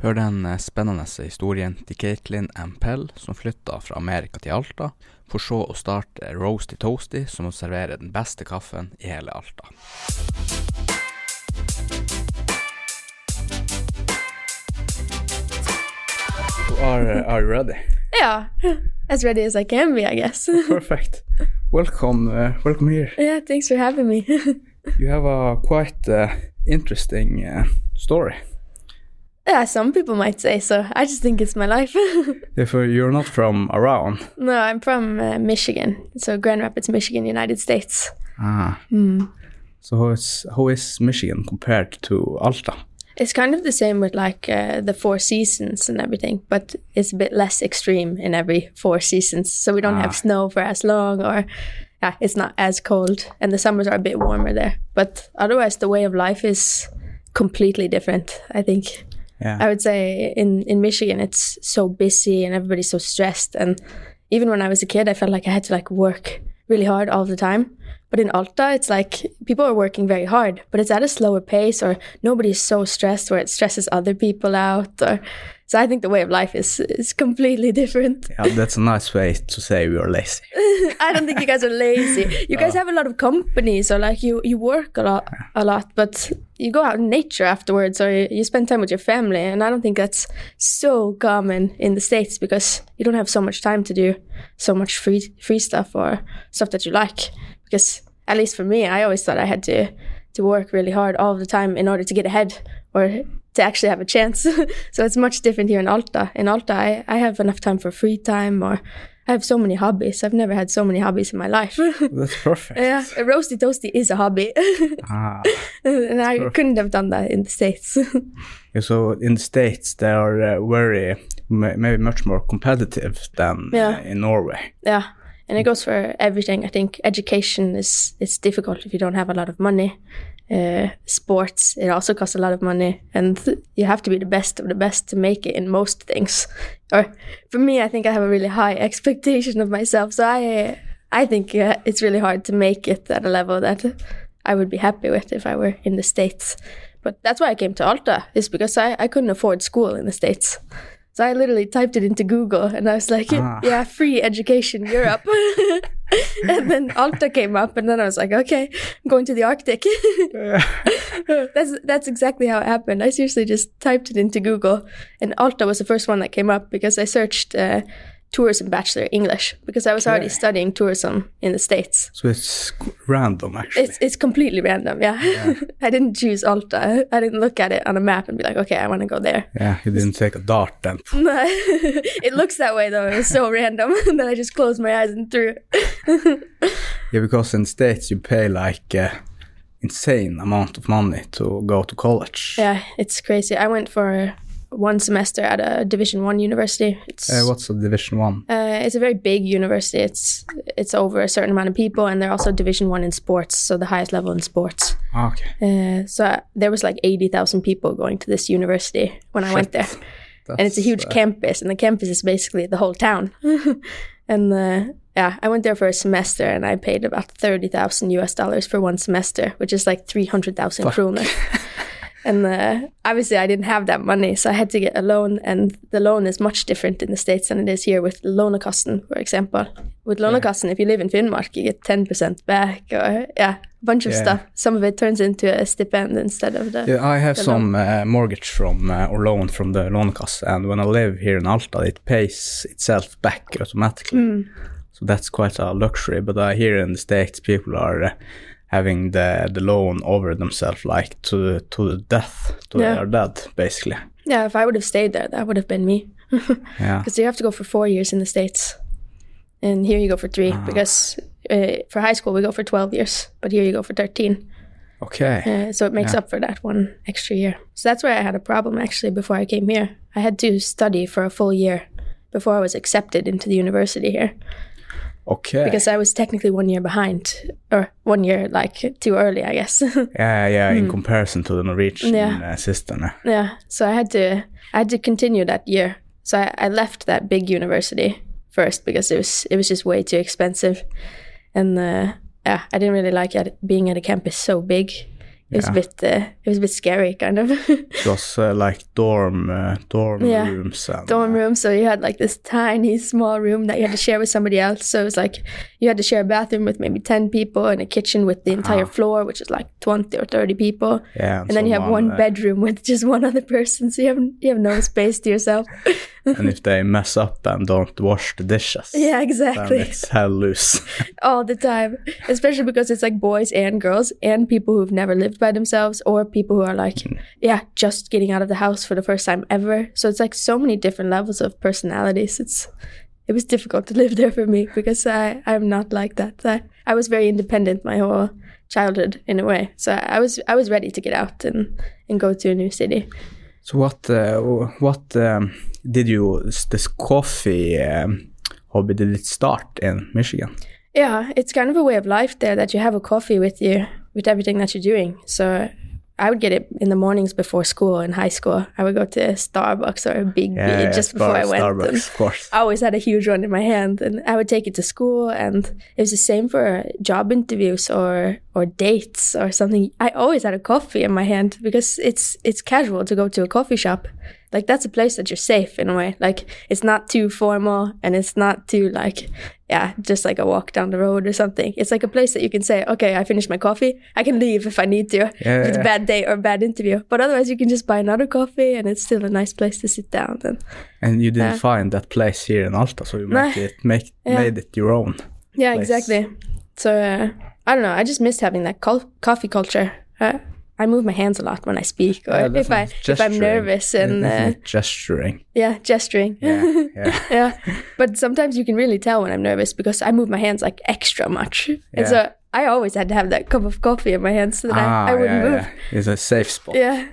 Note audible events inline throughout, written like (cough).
Hør den eh, spennende historien til Caitlin Ampell Pell, som flytta fra Amerika til Alta, for så å starte Roasty Toasty, som å servere den beste kaffen i hele Alta. Are, are you ready? Yeah, as ready as I can be, I guess. (laughs) Perfect. Welcome, uh, welcome here. yeah, thanks for having me. (laughs) You have a quite uh, interesting uh, story. Yeah, some people might say so. I just think it's my life. (laughs) If uh, you're not from around, no, I'm from uh, Michigan, so Grand Rapids, Michigan, United States. ah, Hmm. so how is how is Michigan compared to Alta? It's kind of the same with like uh, the four seasons and everything, but it's a bit less extreme in every four seasons. So we don't Ah. have snow for as long, or yeah, it's not as cold, and the summers are a bit warmer there. But otherwise, the way of life is completely different. I think. Yeah. I would say in in Michigan it's so busy and everybody's so stressed and even when I was a kid I felt like I had to like work really hard all the time. But in Alta it's like people are working very hard, but it's at a slower pace or nobody's so stressed where it stresses other people out or so I think the way of life is is completely (laughs) different. yeah, that's a nice way to say we are lazy. (laughs) I don't think you guys are lazy. You guys have a lot of companies, or like you you work a lot, a lot, but you go out in nature afterwards, or you, you spend time with your family. And I don't think that's so common in the states because you don't have so much time to do so much free free stuff or stuff that you like. Because at least for me, I always thought I had to to work really hard all the time in order to get ahead or to actually have a chance. (laughs) so it's much different here in Alta. In Alta, I, I have enough time for free time or I have so many hobbies. I've never had so many hobbies in my life. (laughs) That's perfect. yeah, a roasty toasty is a hobby. (laughs) Ah, and I perfect. couldn't have done that in the States. yeah, so in the states they are uh, very maybe much more competitive than Yeah. uh, in Norway. yeah. And it goes for everything. I think education is it's difficult if you don't have a lot of money. Uh, sports, it also costs a lot of money, and you have to be the best of the best to make it in most things. Or for me, I think I have a really high (laughs) expectation of myself, so I I think uh, it's really hard to make it at a level that I would be happy with if I were in the states. But that's why I came to Alta, is because I, I couldn't afford school in the states. So I literally typed it into Google and I was like, Ah. yeah, free education Europe. (laughs) and then Alta came up and then I was like, okay, I'm going to the Arctic. (laughs) that's that's exactly how it happened. I seriously just typed it into Google and Alta was the first one that came up because I searched uh, tourism bachelor English because I was already studying tourism in the States. So it's random actually. It's it's completely random, yeah. (laughs) I didn't choose Alta. I didn't look at it on a map and be like, okay, I want to go there. yeah, you didn't take a dart then. (laughs) it looks that way though. It was so random (laughs) that I just closed my eyes and threw. Yeah, because in states you pay like uh, insane amount of money to go to college. yeah, it's crazy. I went for one semester at a Division One university. It's Uh, what's a Division One? uh, it's a very big university. It's it's over a certain amount of people, and they're also Division One in sports, so the highest level in sports. Ah, okay. Uh, so there was like eighty thousand people going to this university when I went there. (laughs) and it's a huge uh, campus, and the campus is basically the whole town. (laughs) and uh, yeah, I went there for a semester, and I paid about thirty thousand US dollars for one semester, which is like three hundred thousand kroner. (laughs) and uh, obviously, I didn't have that money, so I had to get a loan, and the loan is much different in the states than it is here with Lånekassen, for example. With Lånekassen, if you live in Finnmark, you get ten percent back, or yeah, a bunch of Yeah. stuff. Some of it turns into a stipend instead of the. Yeah, I have some uh, mortgage from uh, or loan from the Lånekasse, and when I live here in Alta, it pays itself back automatically. Mm. So that's quite a luxury. But uh, here in the states, people are uh, having the the loan over themselves, like to to the death, to Yeah. they are dead, basically. Yeah, if I would have stayed there, that would have been me. (laughs) Yeah. Because you have to go for four years in the States. And here you go for three. Ah. Because uh, for high school, we go for 12 years. But here you go for 13. Okay. Uh, so it makes Yeah. up for that one extra year. So that's where I had a problem actually before I came here. I had to study for a full year before I was accepted into the university here. Okay. Because I was technically one year behind. Or one year, like, too early, I guess. (laughs) yeah, yeah. In comparison to the Norwegian. Yeah. uh, system. Yeah, so I had to I had to continue that year. So I, I left that big university first because it was it was just way too expensive, and uh, yeah, I didn't really like it, being at a campus so big. It was a bit uh, it was a bit scary, kind of. (laughs) It was uh, like dorm uh, dorm Yeah. rooms and dorm room, so you had like this tiny small room that you had to share with somebody else. So it was like you had to share a bathroom with maybe ten people and a kitchen with the entire Ah. floor, which is like twenty or thirty people. yeah, And then you have one uh, bedroom with just (laughs) one other person, so you have you have no space to yourself. And if they mess up and don't wash the dishes, yeah, exactly. it's hell loose. (laughs) All the time, especially because it's like boys and girls and people who've never lived by themselves or people who are like, mm. yeah, just getting out of the house for the first time ever. So it's like so many different levels of personalities. It's it was difficult to live there for me because I I'm not like that. I, I was very independent my whole childhood in a way. So I was I was ready to get out and and go to a new city. So what uh, what um, did you this coffee um, hobby did it start in Michigan? Yeah, it's kind of a way of life there that you have a coffee with you with everything that you're doing. So I would get it in the mornings before school in high school. I would go to Starbucks or a Biggby just before I went. Starbucks, and of course. I always had a huge one in my hand, and I would take it to school. And it was the same for job interviews or or dates or something. I always had a coffee in my hand because it's it's casual to go to a coffee shop. Like that's a place that you're safe in a way. Like it's not too formal and it's not too like yeah, just like a walk down the road or something. It's like a place that you can say, okay, I finished my coffee. I can leave if I need to. If it's a bad day or a bad interview. But otherwise, you can just buy another coffee and it's still a nice place to sit down. And And you didn't Yeah. find that place here in Alta, so you Nah. it make Yeah. made it your own. yeah, place. exactly. So uh, I don't know. I just missed having that co- coffee culture. Uh, I move my hands a lot when I speak, or Yeah, if I nice. if I'm nervous and uh, gesturing. yeah, gesturing. Yeah, yeah. (laughs) yeah. But sometimes you can really tell when I'm nervous because I move my hands like extra much, yeah. and so I always had to have that cup of coffee in my hands so that I, I wouldn't Ah, yeah, move. yeah. It's a safe spot. Yeah.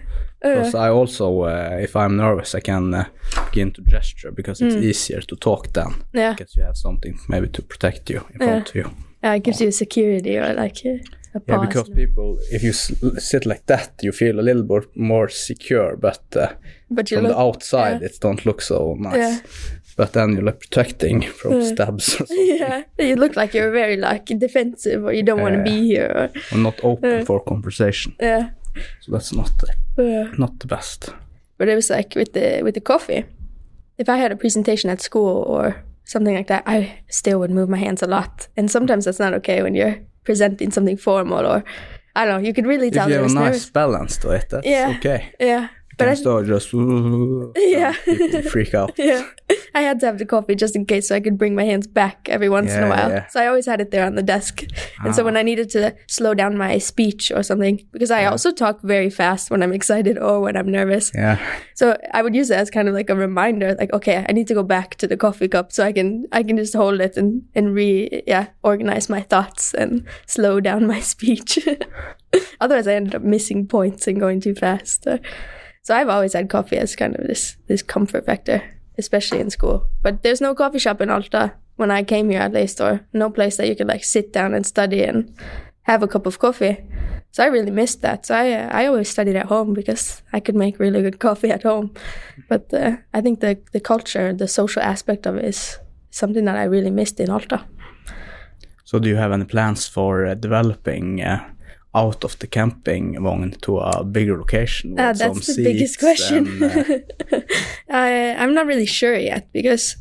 Uh, Because I also, uh, if I'm nervous, I can uh, begin to gesture because it's Mm. easier to talk then. yeah. Because you have something maybe to protect you in front of you. Yeah, it gives you security or like uh. Yeah, because people, if you s- sit like that, you feel a little bit more secure, but uh, but you from look, the outside, yeah. it don't look so nice. Yeah. But then you look protecting (laughs) from stabs or, (laughs) something, yeah, you look like you're very like defensive or you don't want to be here. Or, or not open for conversation. yeah. So that's not the, not the best. But it was like with the with the coffee. If I had a presentation at school or something like that, I still would move my hands a lot. And sometimes that's not okay when you're presenting something formal or I don't know. You could really tell. If you have I a nice nervous. balance to it, that's Yeah. okay. Yeah, But but I, can start just Yeah. freak out. yeah, I had to have the coffee just in case, so I could bring my hands back every once in a while. yeah. So I always had it there on the desk. And so Ah. when I needed to slow down my speech or something, because I also talk very fast when I'm excited or when I'm nervous. Yeah, So I would use it as kind of like a reminder, like, okay, I need to go back to the coffee cup so I can I can just hold it and and re yeah organize my thoughts and slow down my (laughs) speech. (laughs) Otherwise, I ended up missing points and going too fast. So, so I've always had coffee as kind of this this comfort factor, especially in school. But there's no coffee shop in Alta when I came here at least, or no place that you could like sit down and study and have a cup of coffee. So I really missed that. So I uh, I always studied at home because I could make really good (laughs) coffee at home. But uh, I think the the culture, the social aspect of it is something that I really missed in Alta. So do you have any plans for uh, developing uh, out of the camping vagn to a bigger location with Uh, that's the biggest question. and, uh, (laughs) I I'm not really sure yet because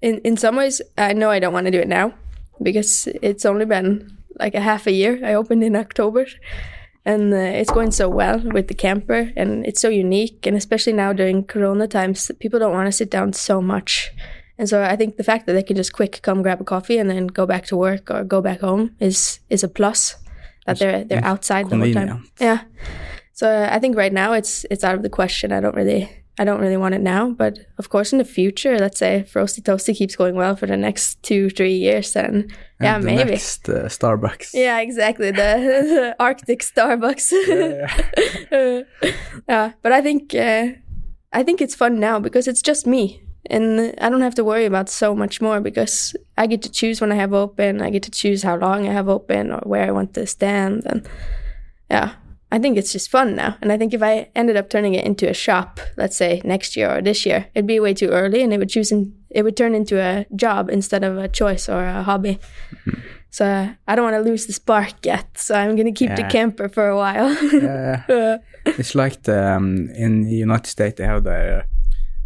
in in some ways I know I don't want to do it now because it's only been like a half a year. I opened in October. And uh, it's going so well with the camper, and it's so unique. And especially now during Corona times, people don't want to sit down so much. And so I think the fact that they can just quick come grab a coffee and then go back to work or go back home is is a plus. That they're they're outside the whole time. Yeah. So uh, I think right now it's it's out of the question. I don't really I don't really want it now, but of course in the future, let's say if Roasty Toasty keeps going well for the next two three years, then yeah the maybe. next uh, Starbucks. (laughs) Yeah, exactly. The, the (laughs) Arctic Starbucks. Yeah. (laughs) Uh, yeah, but I think uh, I think it's fun now because it's just me, and I don't have to worry about so much more because I get to choose when I have open. I get to choose how long I have open or where I want to stand, and yeah, I think it's just fun now. And I think if I ended up turning it into a shop, let's say next year or this year, it'd be way too early, and it would choose in, it would turn into a job instead of a choice or a hobby. (laughs) So I don't want to lose the spark yet. So I'm gonna keep the camper for a while. (laughs) Yeah. Uh, It's like the um, in the United States they have the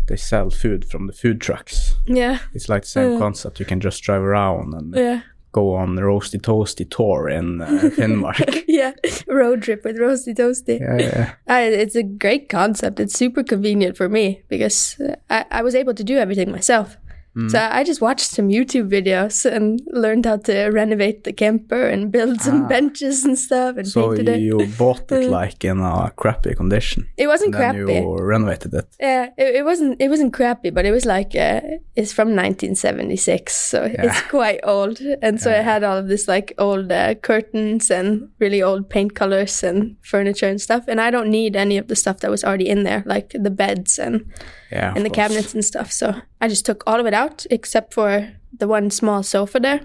they sell food from the food trucks. yeah, It's like the same Yeah. concept. You can just drive around and yeah, go on the roasty toasty tour in uh, (laughs) Finnmark. (laughs) yeah. Road trip with Roasty Toasty. yeah, yeah, (laughs) I, it's a great concept. It's super convenient for me because I, I was able to do everything myself. Mm. So I just watched some YouTube videos and learned how to renovate the camper and build some Ah. benches and stuff and So painted it. you bought it Mm. (laughs) like in a crappy condition. It wasn't crappy. you renovated it. Yeah, it, it wasn't. It wasn't crappy, but it was like uh, it's from 1976, so it's quite old. And so it had all of this like old uh, curtains and really old paint colors and furniture and stuff. And I don't need any of the stuff that was already in there, like the beds and Yeah, and the course. cabinets and stuff. So I just took all of it out except for the one small sofa there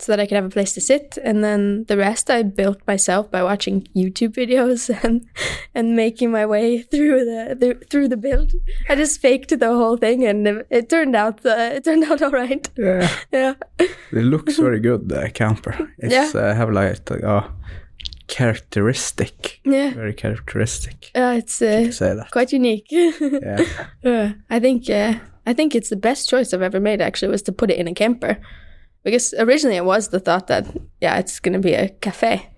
so that I could have a place to sit. And then the rest I built myself by watching YouTube videos (laughs) and and making my way through the, the through the build. I just faked the whole thing and it, it turned out uh, it turned (laughs) out all right. Yeah, Yeah. it looks very good. The camper. (laughs) It's Yeah. uh, have like a characteristic, Yeah. very characteristic. Uh, it's uh, Say that. quite unique. (laughs) Yeah. Uh, I think uh, I think it's the best choice I've ever made. Actually, was to put it in a camper, because originally it was the thought that yeah, it's going to be a cafe,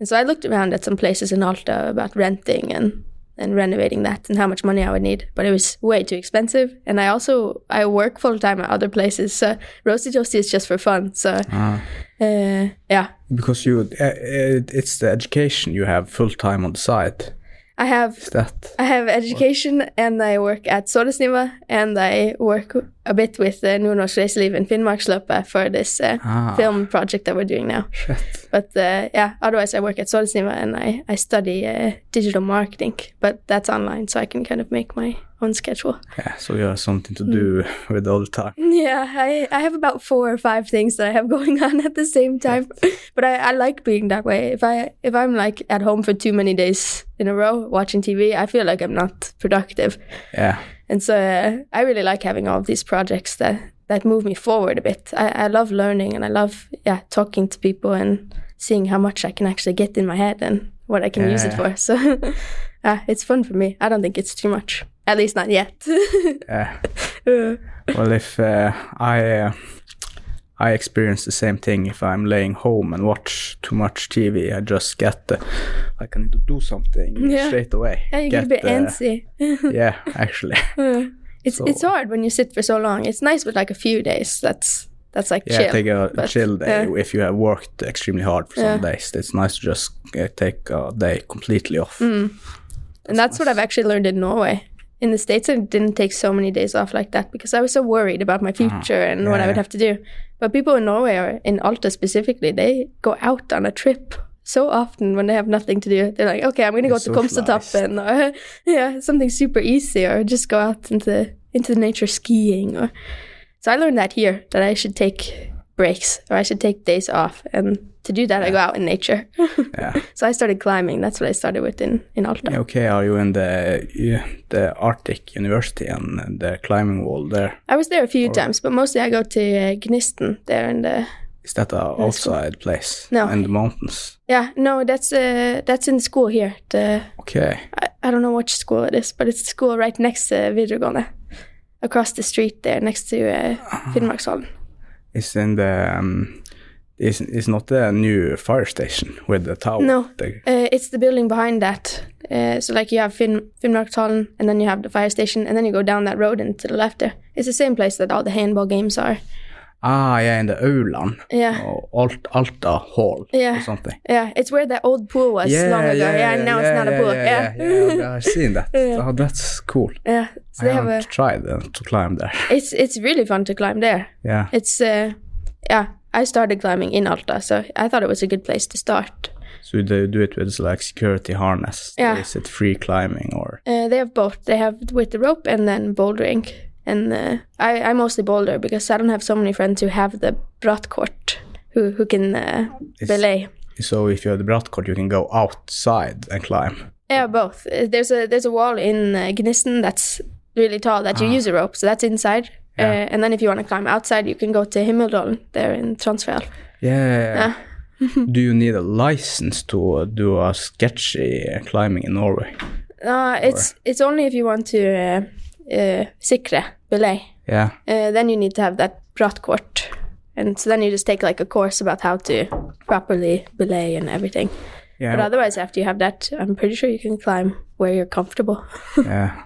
and so I looked around at some places in Alta about renting and and renovating that and how much money I would need, but it was way too expensive. And I also I work full time at other places, so roasty toasty is just for fun. So Ah. Uh, yeah, Because you, uh, it's the education you have full time on the side. I have Is that? I have education and I work at Sorrisniva and I work a bit with uh, Nordnorsk Reiseliv and Finnmarksløpet for this uh, Ah. film project that we're doing now. Shit. But uh, yeah, otherwise I work at Sorrisniva and I, I study uh, digital marketing, but that's online so I can kind of make my own schedule. Yeah, so you have something to do Hmm. (laughs) with all the time. Yeah, I, I have about four or five things that I have (laughs) going on at the same time, (laughs) but I, I like being that way. If I if I'm like at home for too many days in a row watching TV, I feel like I'm not productive. Yeah. And so uh, I really like having all of these projects that that move me forward a bit. I, I love learning and I love yeah talking to people and seeing how much I can actually get in my head and what I can use it for. (laughs) So uh, it's fun for me. I don't think it's too much, at least not yet. (laughs) Yeah. Uh, Well, if uh, I uh, I experience the same thing if I'm laying home and watch too much TV, I just get the like I need to do something Yeah. straight away. yeah, you get, a bit the- antsy. (laughs) Yeah, actually. (laughs) It's So- it's hard when you sit for so long. It's nice with like a few days. That's that's like Yeah, chill. take a but, chill day yeah. if you have worked extremely hard for some days. It's nice to just uh, take a day completely off. Mm. and that's what nice. I've actually learned in Norway. In the States, I didn't take so many days off like that because I was so worried about my uh-huh. future and what I would have to do. But people in Norway, or in Alta specifically, they go out on a trip so often when they have nothing to do. They're like, okay, I'm going to go to Komsatoppen or (laughs) yeah, something super easy, or just go out into into the nature skiing. Or so I learned that here that I should take breaks or I should take days off, and to do that, I go out in nature. (laughs) Yeah. so I started climbing. That's what I started with in in Alta. Yeah, Okay, are you in the the Arctic University and the climbing wall there? I was there a few times, but mostly I go to uh, Gnisten there in the Is that a outside place? No. In the mountains? yeah no that's uh that's in school here. The Okay. I, I don't know which school it is, but it's school right next to Videregående, across the street there next to uh, Finnmarkshallen. It's in the um, is is not the new fire station with the tower. No. Uh, it's the building behind that. Uh, so like you have Finn Finnmarkshallen, and then you have the fire station, and then you go down that road and to the left there. It's the same place that all the handball games are. ah, yeah, in the Aulan. Yeah. Or Alt, Alta Hall Yeah. or something. Yeah, it's where the old pool was yeah, long ago. Yeah, and now it's not a pool. Yeah, yeah, yeah, I've seen that. (laughs) Yeah. Oh, that's cool. Yeah, so I they have haven't a. tried uh, to climb there. It's it's really fun to climb there. Yeah. It's uh, yeah. I started climbing in Alta, so I thought it was a good place to start. So they do it with like security harness. Yeah. Is it free climbing or? Uh, they have both. They have with the rope and then bouldering. And uh, I I mostly boulder because I don't have so many friends who have the brattkort who who can uh, belay. So if you have the Brattkort, you can go outside and climb. Yeah, both. Uh, There's a there's a wall in uh, Gnisten that's really tall that you use a rope, so that's inside. Ah. Yeah. Uh, and then if you want to climb outside, you can go to Himmeldalen there in Transfjell. Yeah. Yeah. (laughs) do you need a license to do a sketchy climbing in Norway? Uh, it's it's only if you want to uh, uh, sikre belay. Yeah. Uh, then you need to have that brattkort, and so then you just take like a course about how to properly belay and everything. Yeah. But otherwise, after you have that, I'm pretty sure you can climb where you're comfortable. (laughs) yeah.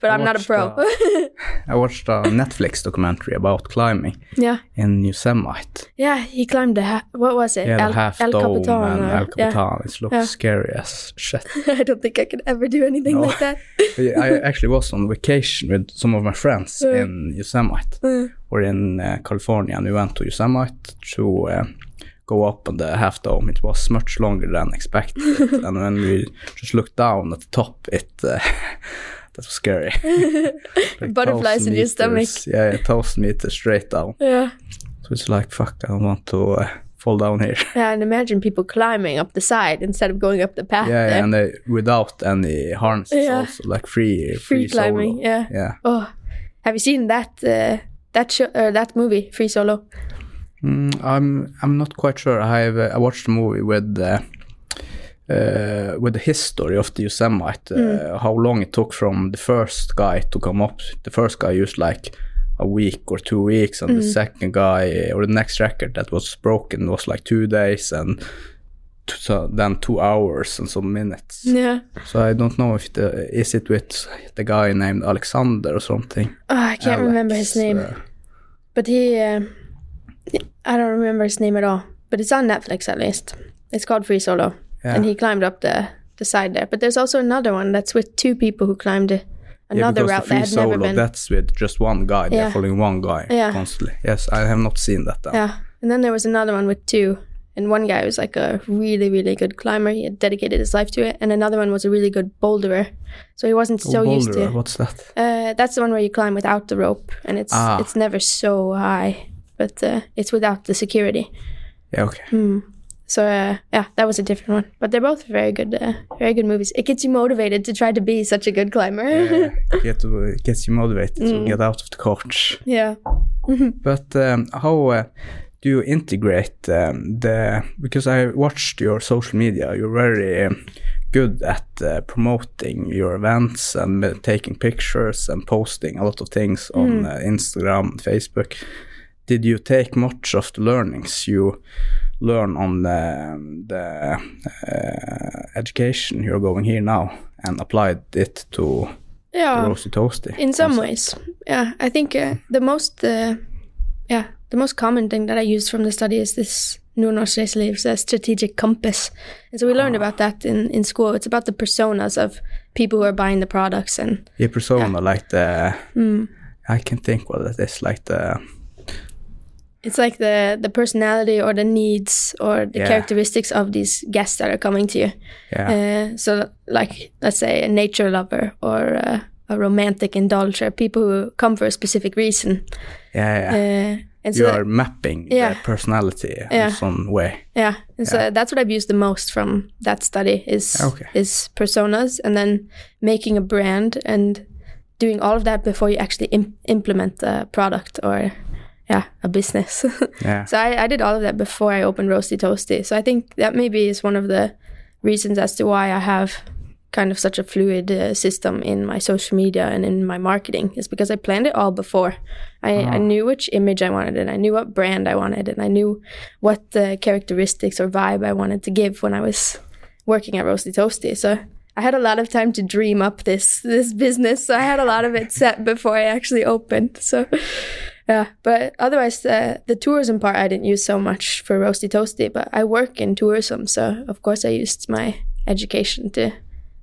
But I I'm not a pro. uh, (laughs) I watched a Netflix documentary about climbing yeah, in Yosemite. yeah. He climbed the ha- what was it? Yeah, the El, half El dome Capitan. and or- El Capitan. It looks Yeah. scary as shit. (laughs) I don't think I could ever do anything No. like that. (laughs) I actually was on vacation with some of my friends Yeah. in Yosemite. Mm. We're in uh, California and we went to Yosemite to uh, go up on the half dome. It was much longer than expected. and when we just looked down at the top, it uh, that was scary. (laughs) Like Butterflies in your stomach. Yeah, a thousand meters straight down. Yeah. So it's like, fuck, I don't want to uh, fall down here. (laughs) Yeah, and imagine people climbing up the side instead of going up the path. yeah, yeah, and they, without any harnesses Yeah. also, like free, free, free, climbing. solo. Yeah. Yeah. Oh, have you seen that uh, that show or that movie, Free Solo? Mm, I'm I'm not quite sure. I have uh, I watched a movie with uh, with the history of the Yosemite, uh, how long it took from the first guy to come up. The first guy used like a week or two weeks, and the second guy or the next record that was broken was like two days and so then two hours and some minutes. Yeah. So I don't know if the is it with the guy named Alexander or something. Oh, I can't remember his name, uh, but he. Uh, I don't remember his name at all. But it's on Netflix at least. It's called Free Solo, Yeah. and he climbed up the the side there. But there's also another one that's with two people who climbed Yeah, another because route the that had never been. that's with just one guy. They're Yeah. following one guy Yeah. constantly. Yes, I have not seen that. Though. Yeah. And then there was another one with two. And one guy was like a really, really good climber. He had dedicated his life to it. And another one was a really good boulderer. So he wasn't so used to What's that? uh, that's the one where you climb without the rope and it's Ah. it's never so high. But uh, it's without the security. Yeah, okay. So uh, yeah, that was a different one. But they're both very good uh, very good movies. It gets you motivated to try to be such a good climber. Yeah, (laughs) get to, it gets you motivated Mm. to get out of the couch. yeah. (laughs) But um, how uh, do you integrate um, the? Because I watched your social media. You're very um, good at uh, promoting your events and uh, taking pictures and posting a lot of things Mm. on uh, Instagram, Facebook. Did you take much of the learnings you learn on the, the uh, education you're going here now and applied it to Yeah. Roasty Toasty? in some ways yeah i think uh, the most uh, yeah the most common thing that i use from the study is this Nordnorsk Reiseliv's uh, strategic compass and so we learned about that in, in school it's about the personas of people who are buying the products and yeah, persona, like the, Mm. I can think what it is, like the, it's like the the personality or the needs or the Yeah. characteristics of these guests that are coming to you yeah, Uh, so, like, let's say a nature lover or uh, a romantic indulger, people who come for a specific reason. yeah, yeah. Uh, and so, you that- are mapping Yeah. the personality Yeah. in some way. yeah, and so that's what I've used the most from that study is Okay. is personas, and then making a brand and doing all of that before you actually im- implement a product or yeah a business. (laughs) Yeah, So I, I did all of that before I opened Roasty Toasty. So I think that maybe is one of the reasons as to why I have kind of such a fluid uh, system in my social media and in my marketing is because I planned it all before. I, I knew which image I wanted and I knew what brand I wanted and I knew what uh, characteristics or vibe I wanted to give when I was working at Roasty Toasty. So I had a lot of time to dream up this this business. So I had a lot of it set before I actually opened. So yeah, but otherwise, the the tourism part I didn't use so much for Roasty Toasty, but I work in tourism, so of course I used my education to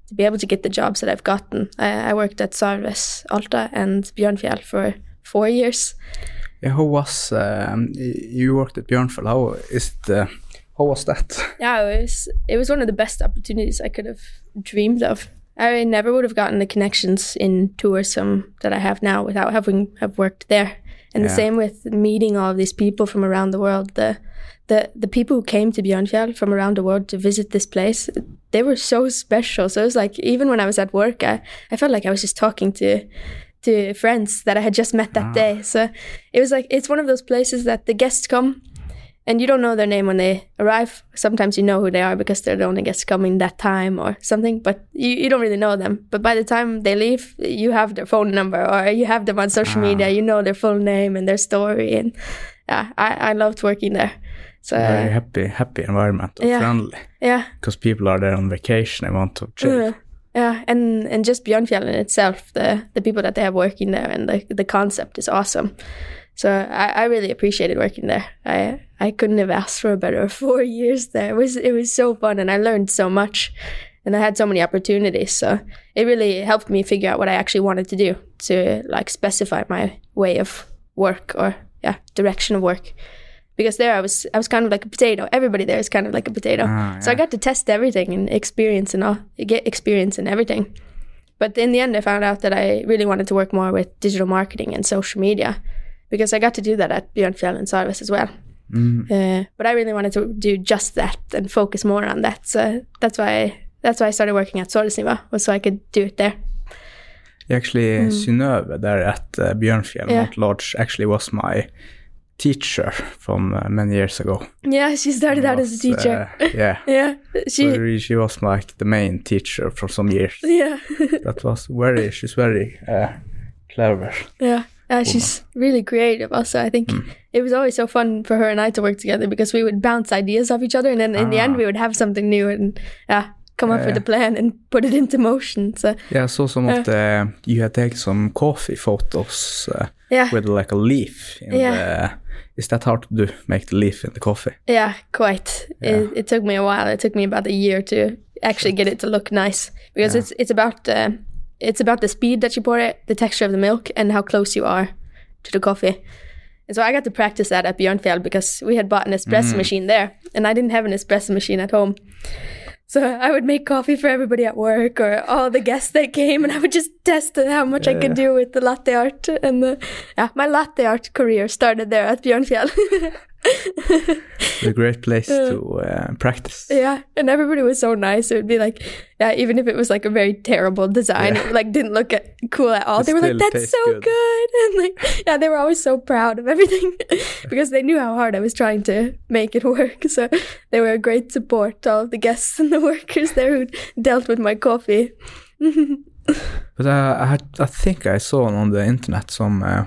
to be able to get the jobs that I've gotten. I, I worked at Sarves Alta and Björnfjell for four years. yeah. How was um, you worked at Björnfjell? How is it? Uh, how was that? Yeah, it was it was one of the best opportunities I could have dreamed of. I never would have gotten the connections in tourism that I have now without having have worked there. And the same with meeting all of these people from around the world. The the the people who came to Björnfjell from around the world to visit this place, they were so special. So it was like even when I was at work, I, I felt like I was just talking to to friends that I had just met that ah. day. So it was like it's one of those places that the guests come and you don't know their name when they arrive. Sometimes you know who they are because they're the only guests coming that time or something, but you, you don't really know them. But by the time they leave, you have their phone number or you have them on social Ah. media. You know their full name and their story, and yeah, I, I loved working there. So Very happy, happy environment, yeah. friendly. yeah, Because people are there on vacation they want to chill. Uh, yeah, and and just Björnfjell in itself, the the people that they have working there and the the concept is awesome. So I, I really appreciated working there. I I couldn't have asked for a better (laughs) four years there. It was it was so fun and I learned so much, and I had so many opportunities. So it really helped me figure out what I actually wanted to do to like specify my way of work or yeah direction of work. Because there I was I was kind of like a potato. Everybody there is kind of like a potato. Ah, So I got to test everything and experience and all, get experience in everything. But in the end, I found out that I really wanted to work more with digital marketing and social media because I got to do that at Björnfjell and Sarves as well. Mm. Uh, but I really wanted to do just that and focus more on that. So that's why that's why I started working at Sorrisniva was so I could do it there. Actually, Synnøve there at uh, Bjørnfjell Mm. Yeah. Lodge actually was my teacher from uh, many years ago. Yeah, she started out as a teacher. uh, yeah. (laughs) yeah, she. So she was like the main teacher for some years. Yeah, (laughs) That was very, she's very uh, clever. yeah. Yeah, she's really creative. Also, I think it was always so fun for her and I to work together because we would bounce ideas off each other, and then in the end, Ah. we would have something new and yeah, come up with a plan and put it into motion. So Yeah, I saw some of the, you had taken some coffee photos uh, yeah, with like a leaf. In Yeah. the, is that hard to do, make the leaf in the coffee? yeah, quite. Yeah. It, it took me a while. It took me about a year to actually get it to look nice because Yeah. it's it's about uh, it's about the speed that you pour it, the texture of the milk, and how close you are to the coffee. And so I got to practice that at Björnfjell because we had bought an espresso Mm. machine there, and I didn't have an espresso machine at home. So I would make coffee for everybody at work or all the guests that came, and I would just test how much I could do with the latte art. And the, yeah, my latte art career started there at Björnfjell. (laughs) (laughs) A great place to uh, practice. Yeah, and everybody was so nice. It would be like, yeah, even if it was like a very terrible design, Yeah. it like didn't look at, cool at all. It they were like, "That's so good." good. (laughs) and like, yeah, they were always so proud of everything (laughs) because they knew how hard I was trying to make it work. So they were a great support, all of the guests and the workers there who dealt with my coffee. But uh, I, I think I saw on the internet some uh,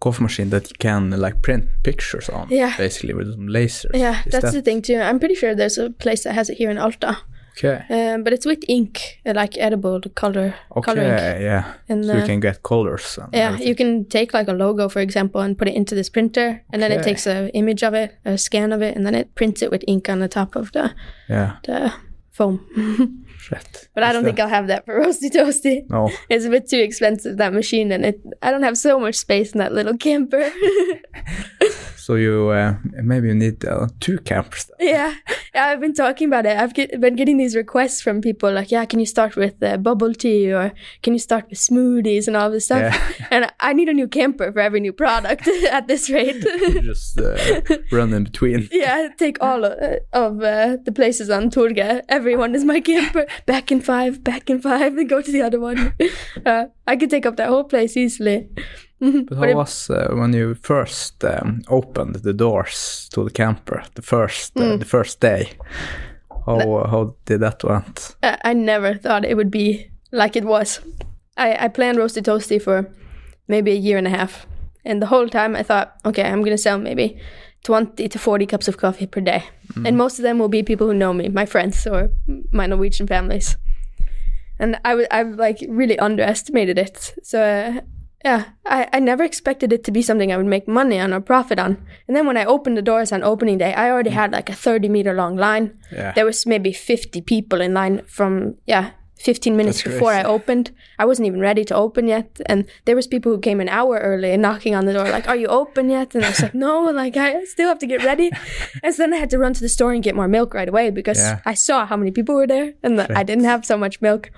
coffee machine that you can like print pictures on, Yeah. basically with some lasers. Yeah, Is that's that the thing too. I'm pretty sure there's a place that has it here in Alta, okay? um, but it's with ink, uh, like edible color, color ink. Okay, yeah. And, so you uh, can get colors. And Yeah, everything. you can take like a logo, for example, and put it into this printer, and then it takes a image of it, a scan of it, and then it prints it with ink on the top of the, Yeah, the foam. (laughs) shit. but I don't think I'll have that for (laughs) roasty toasty. No, It's a bit too expensive that machine, and it I don't have so much space in that little camper. (laughs) (laughs) so you uh, maybe you need uh, two campers. Yeah, (laughs) yeah, I've been talking about it. I've get, been getting these requests from people like, yeah, can you start with uh, bubble tea or can you start with smoothies and all this stuff? Yeah. (laughs) And I need a new camper for every new product (laughs) at this rate. Just uh, run in between. Yeah, take all of, uh, of uh, the places on Turga. Everyone is my camper. Back in five, back in five, and go to the other one. Uh, I could take up that whole place easily. But how it- was uh, when you first um, opened the doors to the camper? The first, uh, Mm. the first day. How how did that went? I never thought it would be like it was. I, I planned Roasty Toasty for maybe a year and a half. And the whole time I thought, okay, I'm going to sell maybe 20 to 40 cups of coffee per day. And most of them will be people who know me, my friends or my Norwegian families. And I I w- I've like really underestimated it. So, uh, yeah, I, I never expected it to be something I would make money on or profit on. And then when I opened the doors on opening day, I already had like a 30 meter long line. Yeah. there was maybe 50 people in line from yeah 15 minutes That's before i opened. I wasn't even ready to open yet. And there was people who came an hour early and knocking on the door like are you open yet? And i was like no like i still have to get ready. (laughs) And so then i had to run to the store and get more milk right away because Yeah. i saw how many people were there and that i didn't have so much milk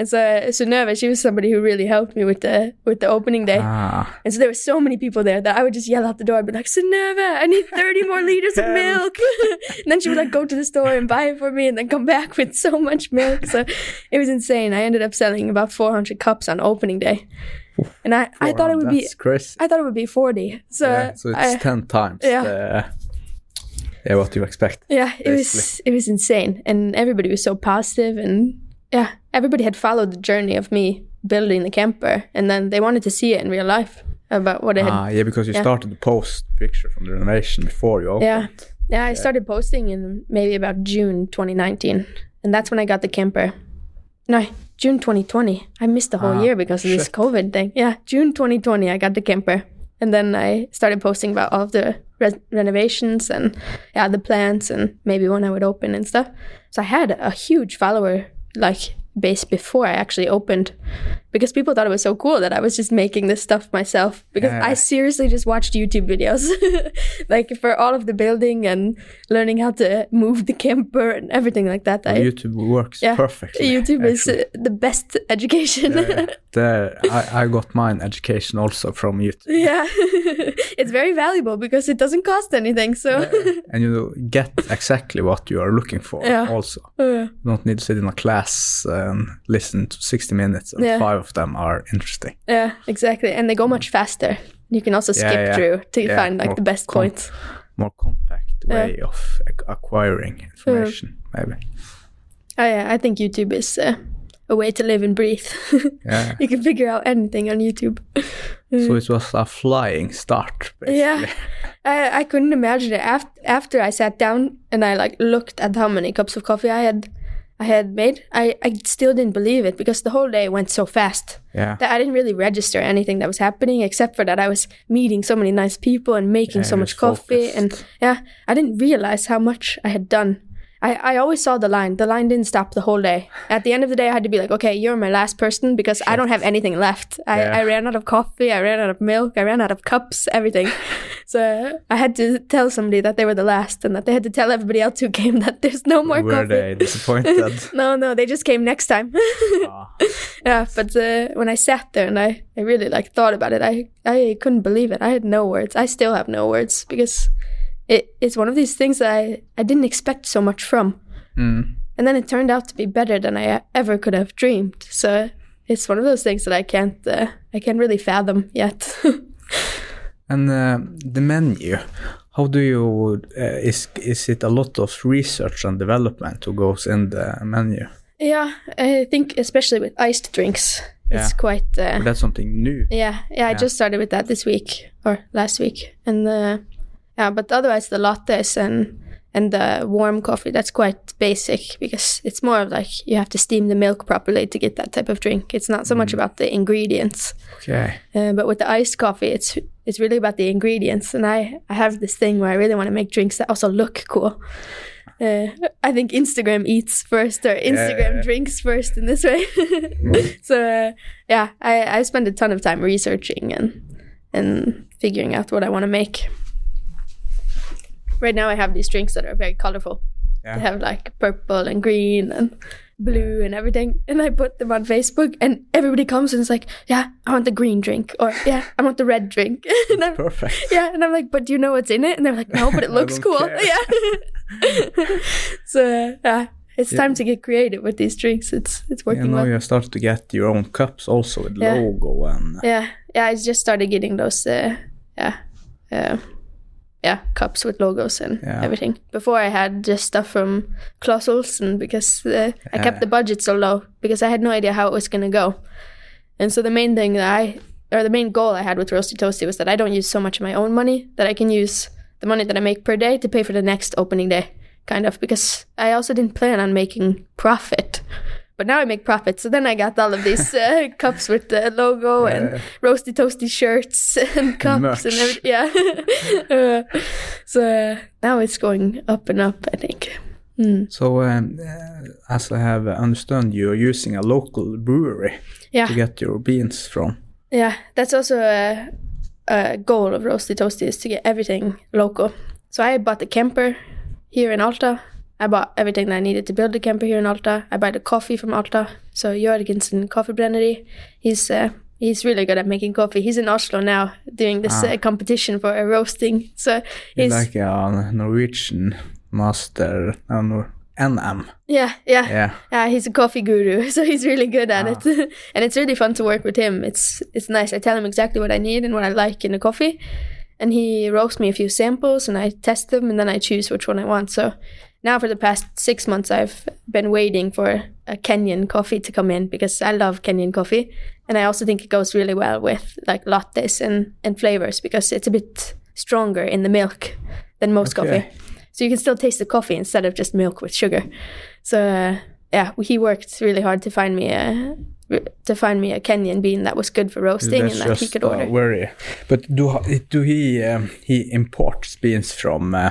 and so Synnøve, she was somebody who really helped me with the with the opening day Ah, and so there were so many people there that I would just yell out the door. I'd be like, Synnøve, I need 30 more liters of (laughs) milk. (laughs) and then she would like go to the store and buy it for me and then come back with so much milk. So it was insane. I ended up selling about 400 cups on opening day. And I, I thought it would be crazy. I thought it would be 40. So, yeah, so it's I, ten times yeah. the Yeah, what do you expect. Yeah, it was it was insane, and everybody was so positive, and yeah, everybody had followed the journey of me building the camper, and then they wanted to see it in real life about what I had. Ah, yeah, because you yeah. started to post picture from the renovation before you opened. Yeah, yeah, I started posting in maybe about June 2019, and that's when I got the camper. No, June 2020. I missed the whole Ah, year because of this. COVID thing. Yeah, June 2020, I got the camper, and then I started posting about all of the res- renovations and yeah, the plans and maybe when I would open and stuff. So I had a huge follower like base before I actually opened because people thought it was so cool that I was just making this stuff myself because Yeah. I seriously just watched YouTube videos (laughs) like for all of the building and learning how to move the camper and everything like that. Well, I, YouTube works yeah, perfectly. YouTube is uh, the best (laughs) education. Yeah, there, I, I got mine education also from YouTube. (laughs) yeah. it's very valuable because it doesn't cost anything. So and you get exactly what you are looking for Yeah. also. Uh, You don't need to sit in a class and listen to 60 minutes and Yeah. five of them are interesting. yeah, exactly. And they go much faster. You can also skip Yeah, yeah. through to Yeah, find like the best points. More compact way of ac- acquiring information, maybe. Oh, yeah, I think YouTube is uh, a way to live and breathe. (laughs) Yeah. you can figure out anything on YouTube. so it was a flying start, basically. Yeah, I, I couldn't imagine it. After after I sat down and I like looked at how many cups of coffee I had, I had made. I I still didn't believe it because the whole day went so fast Yeah. that I didn't really register anything that was happening except for that I was meeting so many nice people and making Yeah, so much coffee and yeah, I didn't realize how much I had done. I, I always saw the line. The line didn't stop the whole day. At the end of the day, I had to be like, okay, you're my last person because I don't have anything left. I, Yeah. I ran out of coffee. I ran out of milk. I ran out of cups, everything. (laughs) so I had to tell somebody that they were the last and that they had to tell everybody else who came that there's no more Were coffee. they disappointed? (laughs) No, no, they just came next time. Ah, (laughs) yeah, but uh, when I sat there and I, I really like thought about it, I, I couldn't believe it. I had no words. I still have no words because it, it's one of these things that I, I didn't expect so much from. mm. And then it turned out to be better than I ever could have dreamed. So it's one of those things that I can't uh, I can't really fathom yet. (laughs) And uh, the menu, how do you, uh, is, is it a lot of research and development who goes in the menu? yeah, I think especially with iced drinks, it's quite uh, That's something new. Yeah, yeah, I just started with that this week or last week, and uh, yeah, but otherwise the lattes and and the warm coffee that's quite basic because it's more of like you have to steam the milk properly to get that type of drink. It's not so much about the ingredients, Okay. uh, but with the iced coffee, it's it's really about the ingredients. And I I have this thing where I really want to make drinks that also look cool. Uh, I think Instagram eats first or Instagram yeah. drinks first in this way. (laughs) so uh, yeah, I, I spend a ton of time researching and and figuring out what I want to make. Right now, I have these drinks that are very colorful. Yeah. They have like purple and green and blue and everything. And I put them on Facebook, and everybody comes and is like, "Yeah, I want the green drink," or "Yeah, I want the red drink." (laughs) and I'm, Perfect. yeah, and I'm like, "But do you know what's in it?" And they're like, "No, but it (laughs) looks cool." care. Yeah. (laughs) so yeah, it's Yeah. time to get creative with these drinks. It's it's working know, well. you started to get your own cups also with Yeah. logo and Yeah, yeah. I just started getting those. Uh, yeah, uh, yeah, cups with logos and Yeah. everything. Before I had just stuff from Clas Ohlson because uh, I Yeah. kept the budget so low because I had no idea how it was gonna go. And so the main thing that I, or the main goal I had with Roasty Toasty was that I don't use so much of my own money that I can use the money that I make per day to pay for the next opening day, kind of. Because I also didn't plan on making profit. But now I make profit, so then I got all of these (laughs) uh, cups with the logo and Yeah. roasty toasty shirts (laughs) and cups and everything. Yeah. (laughs) Uh, so uh, now it's going up and up, I think. Mm. So, um, uh, as I have understood, you're using a local brewery Yeah. to get your beans from. Yeah, that's also a, a goal of Roasty Toasty is to get everything local. So I bought the camper here in Alta. I bought everything that I needed to build the camper here in Alta. I buy the coffee from Alta. So Jörgensen Coffee Brennery, he's uh, he's really good at making coffee. He's in Oslo now doing this Ah. uh, competition for uh, roasting. So he's like a Norwegian master, uh, NM. yeah, yeah, Yeah. Yeah, he's a coffee guru, (laughs) so he's really good at Ah. it, (laughs) and it's really fun to work with him. It's it's nice. I tell him exactly what I need and what I like in the coffee, and he roasts me a few samples, and I test them, and then I choose which one I want. So now for the past six months, I've been waiting for a Kenyan coffee to come in because I love Kenyan coffee, and I also think it goes really well with like lattes and and flavors because it's a bit stronger in the milk than most Okay. coffee. So you can still taste the coffee instead of just milk with sugar. So uh, yeah, he worked really hard to find me a to find me a Kenyan bean that was good for roasting That's and that he could uh, order. very. But do do he um, he imports beans from? Uh,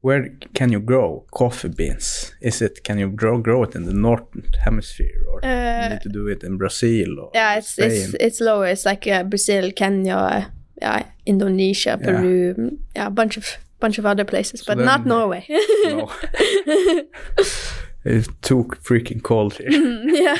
where can you grow coffee beans? Is it can you grow grow it in the northern hemisphere or you Uh, need to do it in Brazil or yeah, it's Spain? it's it's lower. It's like uh, Brazil, Kenya, yeah, Indonesia, Peru, yeah, a bunch of bunch of other places, but not Norway. no. (laughs) (laughs) it's too freaking cold here. (laughs) yeah.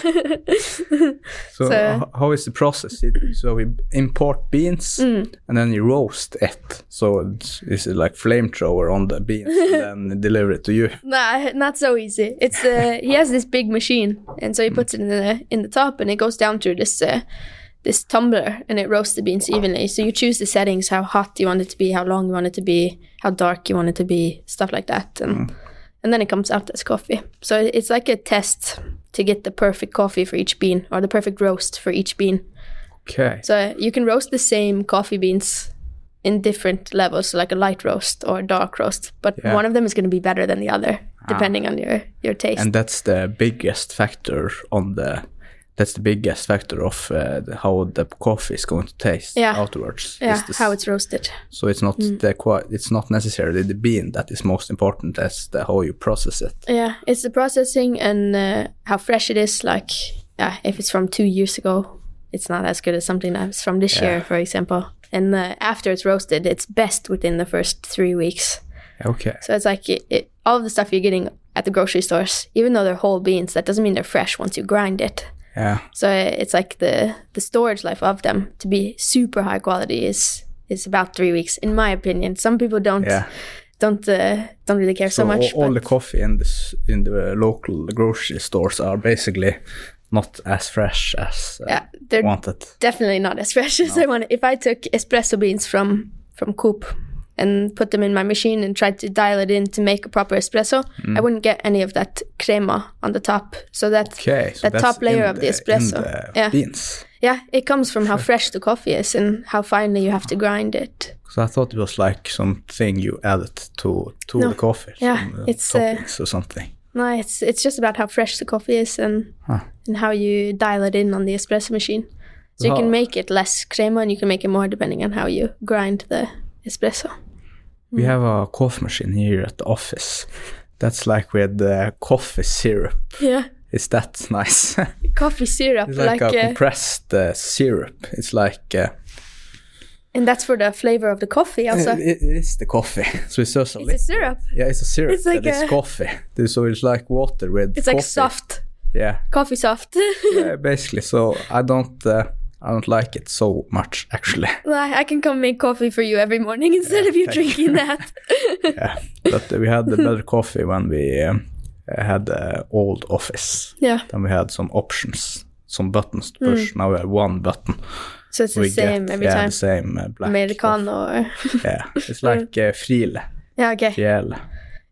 So, So- how is the process? It- So we import beans Mm. and then you roast it. So it's, is it like flamethrower on the beans and (laughs) then deliver it to you? Nah, not so easy. It's uh, he has this big machine, and so he puts it in the in the top, and it goes down through this uh, this tumbler, and it roasts the beans evenly. So you choose the settings, how hot you want it to be, how long you want it to be, how dark you want it to be, stuff like that, and and then it comes out as coffee. So it's like a test to get the perfect coffee for each bean or the perfect roast for each bean. Okay. So you can roast the same coffee beans in different levels, like a light roast or a dark roast, but Yeah. one of them is going to be better than the other, ah. depending on your your taste. And that's the biggest factor on the. That's the biggest factor of uh, how the coffee is going to taste Yeah. afterwards. yeah, is the s- how it's roasted. so it's not the qua- it's not necessarily the bean that is most important as the how you process it. Yeah, it's the processing and uh, how fresh it is. Like, yeah, if it's from two years ago, it's not as good as something that's from this year, for example. And uh, after it's roasted, it's best within the first three weeks. Okay. So it's like it, it, all of the stuff you're getting at the grocery stores, even though they're whole beans, that doesn't mean they're fresh once you grind it. Yeah. So it's like the the storage life of them to be super high quality is is about three weeks, in my opinion. Some people don't Yeah. don't uh, don't really care so, So, much. all, all the coffee in this in the local grocery stores are basically not as fresh as uh, yeah, they're wanted. definitely not as fresh as I want. If I took espresso beans from from Coop and put them in my machine and tried to dial it in to make a proper espresso, Mm. I wouldn't get any of that crema on the top. So that Okay, so that top layer of the espresso. in the Yeah. beans. yeah, it comes from how fresh the coffee is and how finely you have to grind it. So I thought it was like something you added to to No. the coffee. Yeah, uh, it's, uh, toppings or something. No, it's it's just about how fresh the coffee is and Huh. and how you dial it in on the espresso machine. So you can make it less crema and you can make it more depending on how you grind the espresso. We have a coffee machine here at the office. That's like with the coffee syrup. Yeah, Is that nice? (laughs) coffee syrup, it's like, like, a uh, compressed uh, syrup. It's like uh, and that's for the flavor of the coffee. Also, it, it is the coffee. (laughs) So it's just a it's a syrup. Yeah, it's a syrup. It's like that is a- coffee. So it's like water with It's like soft Yeah, coffee, soft. (laughs) yeah, basically. So I don't, uh, I don't like it so much actually. (laughs) Well, I can come make coffee for you every morning (laughs) instead of you drinking that. (laughs) yeah, but we had the better coffee when we um, had the old office. yeah, Then we had some options, some buttons to push. Now we have one button. so it's the same get, every yeah, time. the same uh, black. Americano. Yeah, it's like uh, Friele, yeah, okay. Friele.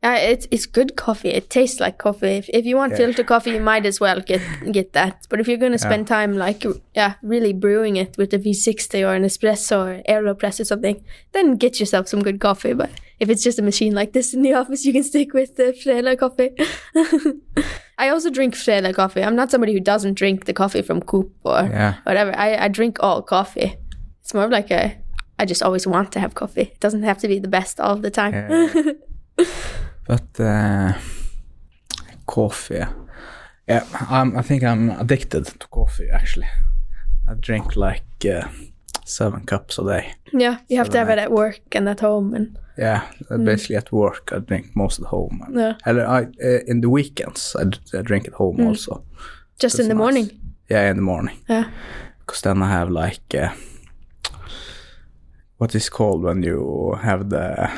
Yeah, it's it's good coffee. It tastes like coffee. If, if you want filter coffee, you might as well get get that. But if you're gonna spend time like yeah, really brewing it with a V60 or an espresso or Aeropress or something, then get yourself some good coffee. But if it's just a machine like this in the (laughs) office, you can stick with the Friele coffee. (laughs) I also drink Friele coffee. I'm not somebody who doesn't drink the coffee from Coop or Yeah. whatever. I, I drink all coffee. It's more of like a I just always want to have coffee. It doesn't have to be the best all of the time. Yeah. (laughs) but uh, coffee. Yeah, I'm, I think I'm addicted to coffee actually. I drink like uh, seven cups a day. Yeah, you have to have Seven, it at work and at home, and Yeah, uh, basically at work I drink most at home. And, Mm. Yeah. Mm. Eller I, uh, in the weekends I, d- I drink at home also. just in the nice. morning. Yeah, in the morning. Yeah, Because then I have like, uh, what is called when you have the,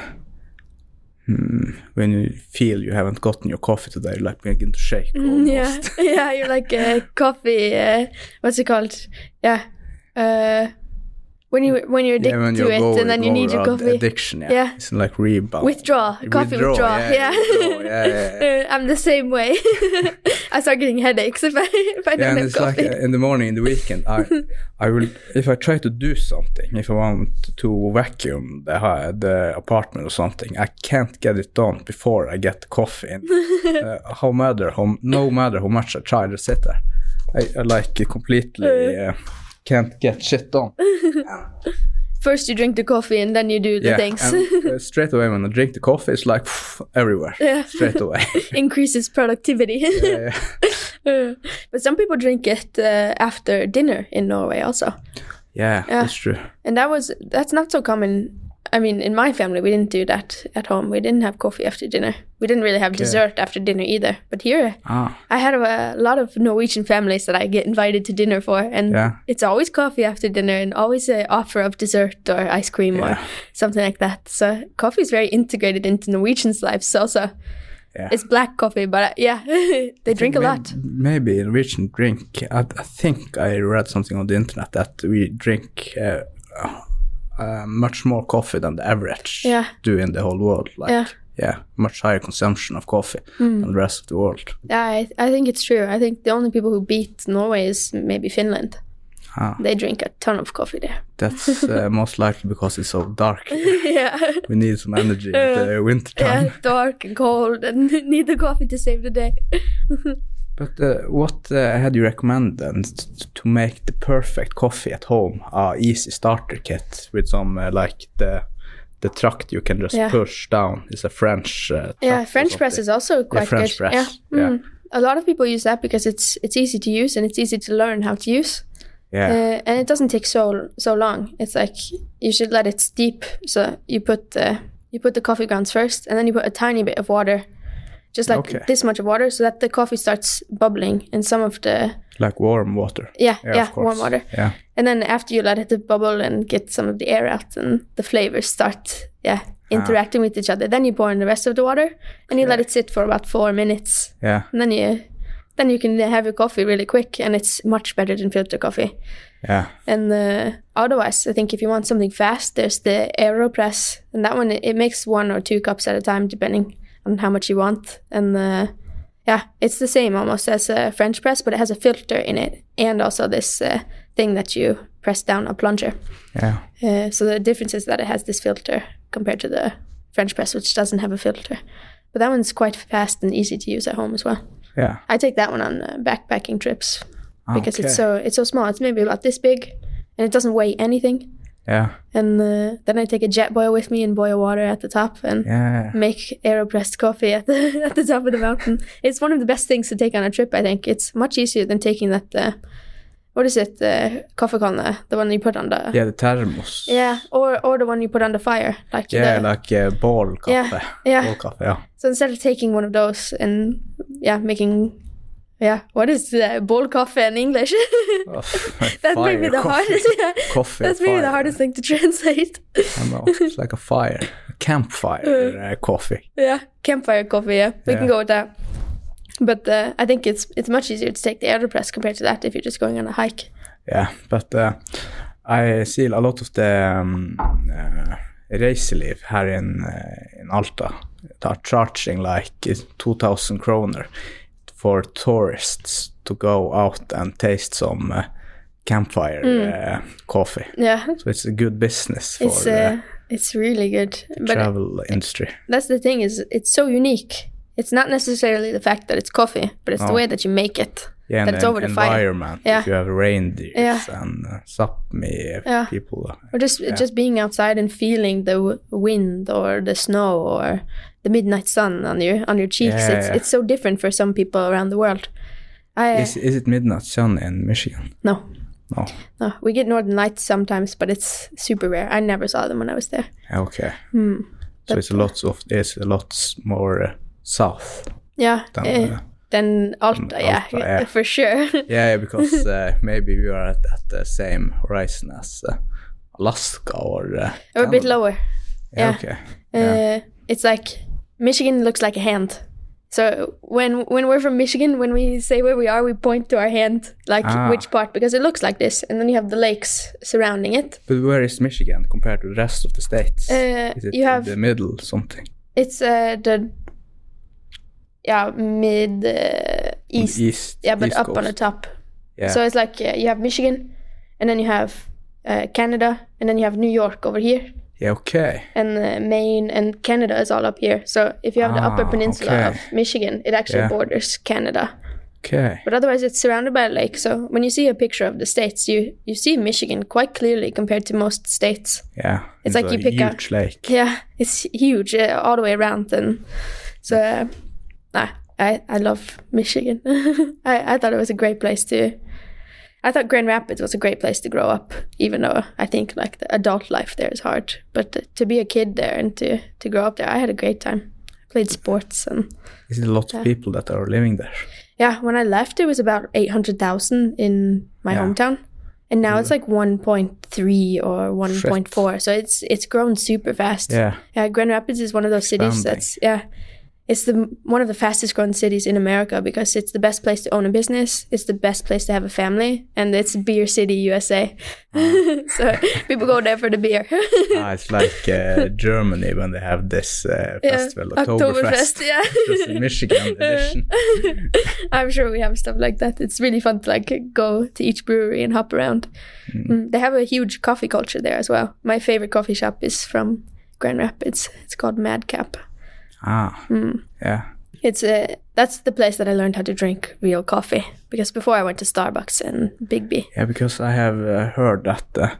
when you feel you haven't gotten your coffee today, you like begin to shake Mm, yeah, (laughs) yeah. You're like a coffee. Uh, what's it called? Yeah, uh, when you when you're addicted yeah, when to you it and then you need your coffee. Addiction, yeah. Yeah. It's like rebound. Withdraw, coffee withdraw. Yeah, withdraw, yeah, yeah, (laughs) yeah. Uh, I'm the same way. (laughs) I start getting headaches if I if I Yeah, don't and have it's like uh, in the morning, in the weekend, I, (laughs) I will if I try to do something, if I want to vacuum the the apartment or something, I can't get it done before I get the coffee. In. uh, how matter, how, no matter how much I try to sit there, I, I like it completely uh, can't get shit done. (laughs) First you drink the coffee and then you do the yeah, things. and uh, (laughs) straight away when I drink the coffee, it's like everywhere. Yeah. Straight away. (laughs) Increases productivity. yeah, Uh, but some people drink it uh, after dinner in Norway also. yeah, Yeah. that's true. And that was that's not so common. I mean, in my family, we didn't do that at home. We didn't have coffee after dinner. We didn't really have dessert after dinner either. But here, Ah, I had a, lot of Norwegian families that I get invited to dinner for, and Yeah. it's always coffee after dinner, and always an offer of dessert or ice cream or something like that. So coffee is very integrated into Norwegians' lives. Also, yeah. it's black coffee, but uh, yeah, (laughs) they drink a lot. Maybe Norwegian drink. I, I think I read something on the internet that we drink uh, uh, much more coffee than the average Yeah. do in the whole world. Like, Yeah. yeah, much higher consumption of coffee than the rest of the world. Yeah, I, I think it's true. I think the only people who beat Norway is maybe Finland. Ah. They drink a ton of coffee there. That's (laughs) uh, most likely because it's so dark. (laughs) yeah. We need some energy in the winter time. Yeah, dark and cold and (laughs) need the coffee to save the day. But uh, what uh, had you recommend then to make the perfect coffee at home? A easy starter kit with some uh, like the the truck you can just Yeah. push down. It's a French. Uh, Yeah, French press is also quite French good. press, Yeah. yeah. Mm. A lot of people use that because it's it's easy to use and it's easy to learn how to use. Yeah, Uh, and it doesn't take so so long. It's like you should let it steep. So you put the you put the coffee grounds first, and then you put a tiny bit of water, just like Okay. this much of water, so that the coffee starts bubbling, and some of the like warm water. yeah Yeah, yeah, warm water. Yeah, And then after you let it bubble and get some of the air out, and the flavors start yeah interacting with each other, then you pour in the rest of the water, and you let it sit for about four minutes, yeah, and then you then you can have your coffee really quick, and it's much better than filter coffee. yeah. And uh, otherwise, I think if you want something fast, there's the AeroPress, and that one it, it makes one or two cups at a time depending on how much you want. And uh, yeah, it's the same almost as a French press, but it has a filter in it, and also this uh, thing that you press down a plunger. Yeah, Uh, so the difference is that it has this filter compared to the French press, which doesn't have a filter. But that one's quite fast and easy to use at home as well. yeah. I take that one on uh, backpacking trips because Okay. it's so it's so small. It's maybe about this big, and it doesn't weigh anything. Yeah, And uh, then I take a Jetboil with me and boil water at the top and yeah. make aeropressed coffee at the (laughs) at the top of the mountain. It's one of the best things to take on a trip. I think it's much easier than taking that. Uh, what is it? The coffee conne, the one you put on the Yeah, the thermos. yeah, or or the one you put on the fire, like Yeah, the, like uh, ball Yeah, yeah. Ball kaffe, yeah. So instead of taking one of those and yeah, making yeah, what is the bowl coffee in English? (laughs) Oh, (laughs) That's fire maybe the coffee. hardest. Yeah. (laughs) Coffee That's maybe the hardest thing to translate. I know. It's like a fire, a campfire uh, coffee. yeah, campfire coffee. Yeah, we Yeah. can go with that. But uh, I think it's it's much easier to take the AeroPress compared to that if you're just going on a hike. Yeah, but uh, I see a lot of the um, uh, Reiseliv here in uh, in Alta they are charging like 2000 kroner for tourists to go out and taste some uh, campfire uh, coffee. Yeah, So it's a good business for it's the uh, it's really good. But travel industry. that's the thing is it's so unique. It's not necessarily the fact that it's coffee, but it's the way that you make it. Yeah, that and it's over the fire. environment. Yeah. If you have reindeers Yeah. and uh, Sapmi Yeah. people. uh, Or just just being outside and feeling the w- wind or the snow or the midnight sun on your on your cheeks. Yeah, it's yeah. it's so different for some people around the world. I Is, is it midnight sun in Michigan? no No. no we get northern lights sometimes, but it's super rare. I never saw them when I was there. Okay. Hmm. So it's a lot of it's a lot more uh, south Yeah, than eh, uh, then Alta, Alta, yeah. for sure. (laughs) yeah because uh, maybe we are at, at the same horizon as uh, Alaska or uh, or a bit lower. Yeah, yeah. okay. Yeah. Uh, it's like Michigan looks like a hand, So when when we're from Michigan, when we say where we are, we point to our hand, like Ah. which part, because it looks like this, and then you have the lakes surrounding it. But where is Michigan compared to the rest of the states? Uh, is it you in have the middle something? it's uh, the yeah mid uh, east, East. yeah, but East up on the top. Yeah. So it's like uh, you have Michigan, and then you have uh, Canada, and then you have New York over here, yeah. Okay. and uh, Maine and Canada is all up here. So if you have the upper Ah, peninsula okay. of Michigan, it actually Yeah. borders Canada. Okay. But otherwise, it's surrounded by a lake. So when you see a picture of the states, you you see Michigan quite clearly compared to most states. Yeah. It's like a you pick a- huge lake. Yeah, it's huge uh, all the way around, and so uh, I I love Michigan. (laughs) I I thought it was a great place to. I thought Grand Rapids was a great place to grow up, even though I think like the adult life there is hard. But to be a kid there and to to grow up there, I had a great time. Played sports and Is it a lot of people that are living there? yeah, when I left, it was about 800,000 in my Yeah. hometown. And now it's like 1.3 or 1.4. So it's it's grown super fast. Yeah. Yeah, Grand Rapids is one of those cities that's yeah. It's the one of the fastest growing cities in America because it's the best place to own a business. It's the best place to have a family, and it's Beer City, USA. (laughs) so (laughs) people go there for the beer. ah, it's like uh, (laughs) Germany when they have this uh, Yeah, festival, Oktoberfest. yeah. Just Michigan edition. I'm sure we have stuff like that. It's really fun to like go to each brewery and hop around. Mm, they have a huge coffee culture there as well. My favorite coffee shop is from Grand Rapids. It's called Madcap. Ah. Yeah. It's a that's the place that I learned how to drink real coffee because before I went to Starbucks and Biggby. Yeah, because I have uh, heard that uh,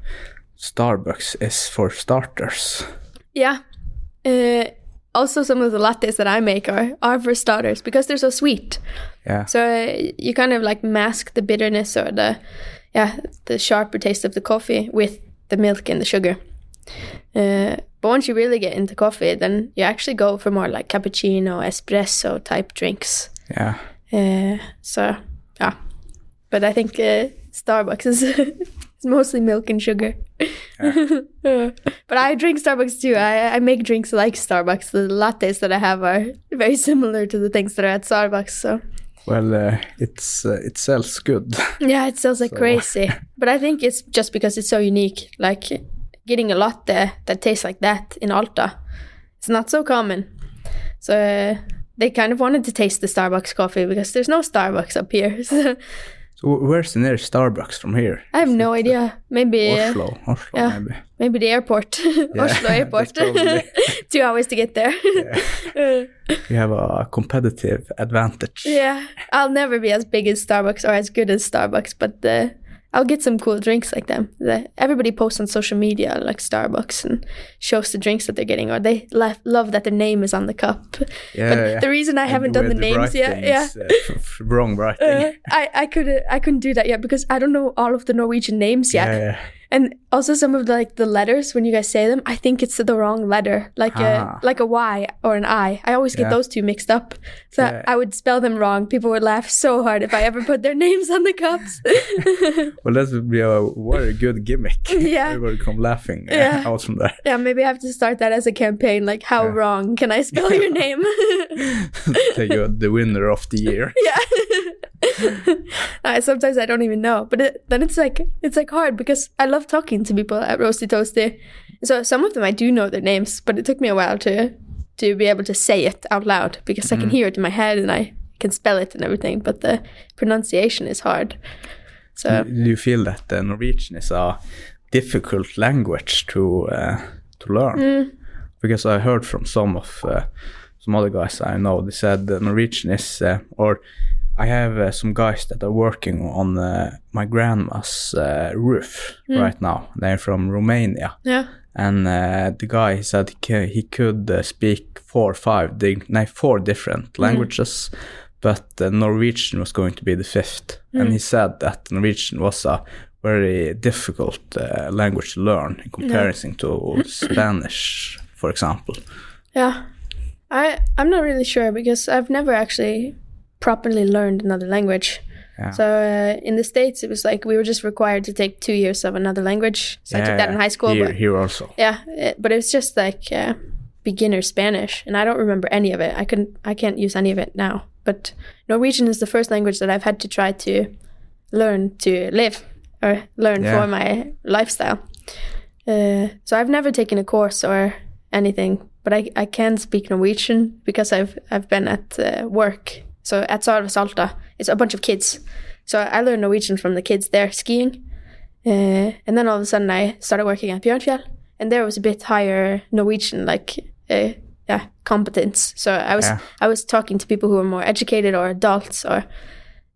Starbucks is for starters. Yeah. Uh, also, some of the lattes that I make are are for starters because they're so sweet. Yeah. So uh, you kind of like mask the bitterness or the yeah the sharper taste of the coffee with the milk and the sugar. Uh, but once you really get into coffee, then you actually go for more like cappuccino, espresso type drinks. Yeah. Uh, so yeah, but I think uh, Starbucks is (laughs) is mostly milk and sugar. (laughs) Uh, but I drink Starbucks too. I I make drinks like Starbucks. The lattes that I have are very similar to the things that are at Starbucks. So Well, uh, it's uh, it sells good. yeah, it sells like (laughs) crazy. But I think it's just because it's so unique. Like getting a latte that tastes like that in Alta, it's not so common. So uh, they kind of wanted to taste the Starbucks coffee because there's no Starbucks up here. (laughs) So where's the nearest Starbucks from here? I have no idea. Maybe uh, Oslo. Oslo, yeah. maybe. maybe the airport, (laughs) Oslo (laughs) Airport. Two hours to get there. Uh, You have a competitive advantage. yeah, I'll never be as big as Starbucks or as good as Starbucks, but uh, I'll get some cool drinks like them. The, everybody posts on social media like Starbucks and shows the drinks that they're getting, or they la- love that their name is on the cup. (laughs) Yeah, but yeah. the reason I And haven't done with the names yet, yeah. uh, wrong writing. Uh, (laughs) I I could I couldn't do that yet because I don't know all of the Norwegian names yet. yeah, yeah. And also some of the, like the letters when you guys say them, I think it's the wrong letter, like Ah. a like a Y or an I. I always get Yeah. those two mixed up, so Yeah. I would spell them wrong. People would laugh so hard if I ever put their (laughs) names on the cups. (laughs) Well, that would be a very good gimmick. (laughs) Yeah. Everybody come laughing Yeah. out from there. yeah, maybe I have to start that as a campaign. Like, how Yeah. wrong can I spell your name? Take you the winner of the year. yeah. (laughs) I, sometimes I don't even know, but it, then it's like it's like hard because I love talking to people at Roasty Toasty. So some of them I do know their names, but it took me a while to to be able to say it out loud because I can hear it in my head and I can spell it and everything, but the pronunciation is hard. So Do you feel that the Norwegian is a difficult language to uh, to learn? Mm. Because I heard from some of uh, some other guys I know, they said that Norwegian is, uh, or I have uh, some guys that are working on uh, my grandma's uh, roof Mm. right now. They're from Romania. yeah, And uh, the guy he said he, could uh, speak four or five, di- no, four different languages, but uh, Norwegian was going to be the fifth. And he said that Norwegian was a very difficult uh, language to learn in comparison to (clears throat) Spanish, for example. yeah. I I'm not really sure because I've never actually properly learned another language. Yeah. So uh, in the states, it was like we were just required to take two years of another language. So I took that in high school. Here, but here also. yeah, it, but it was just like uh, beginner Spanish, and I don't remember any of it. I can I can't use any of it now. But Norwegian is the first language that I've had to try to learn to live or learn Yeah. for my lifestyle. Uh, so I've never taken a course or anything, but I, I can speak Norwegian because I've I've been at uh, work. So at Sarves Alta, it's a bunch of kids. So I learned Norwegian from the kids there skiing. Uh, and then all of a sudden I started working at Björnfjell, and there was a bit higher Norwegian like uh, yeah competence. So I was Yeah. I was talking to people who were more educated or adults or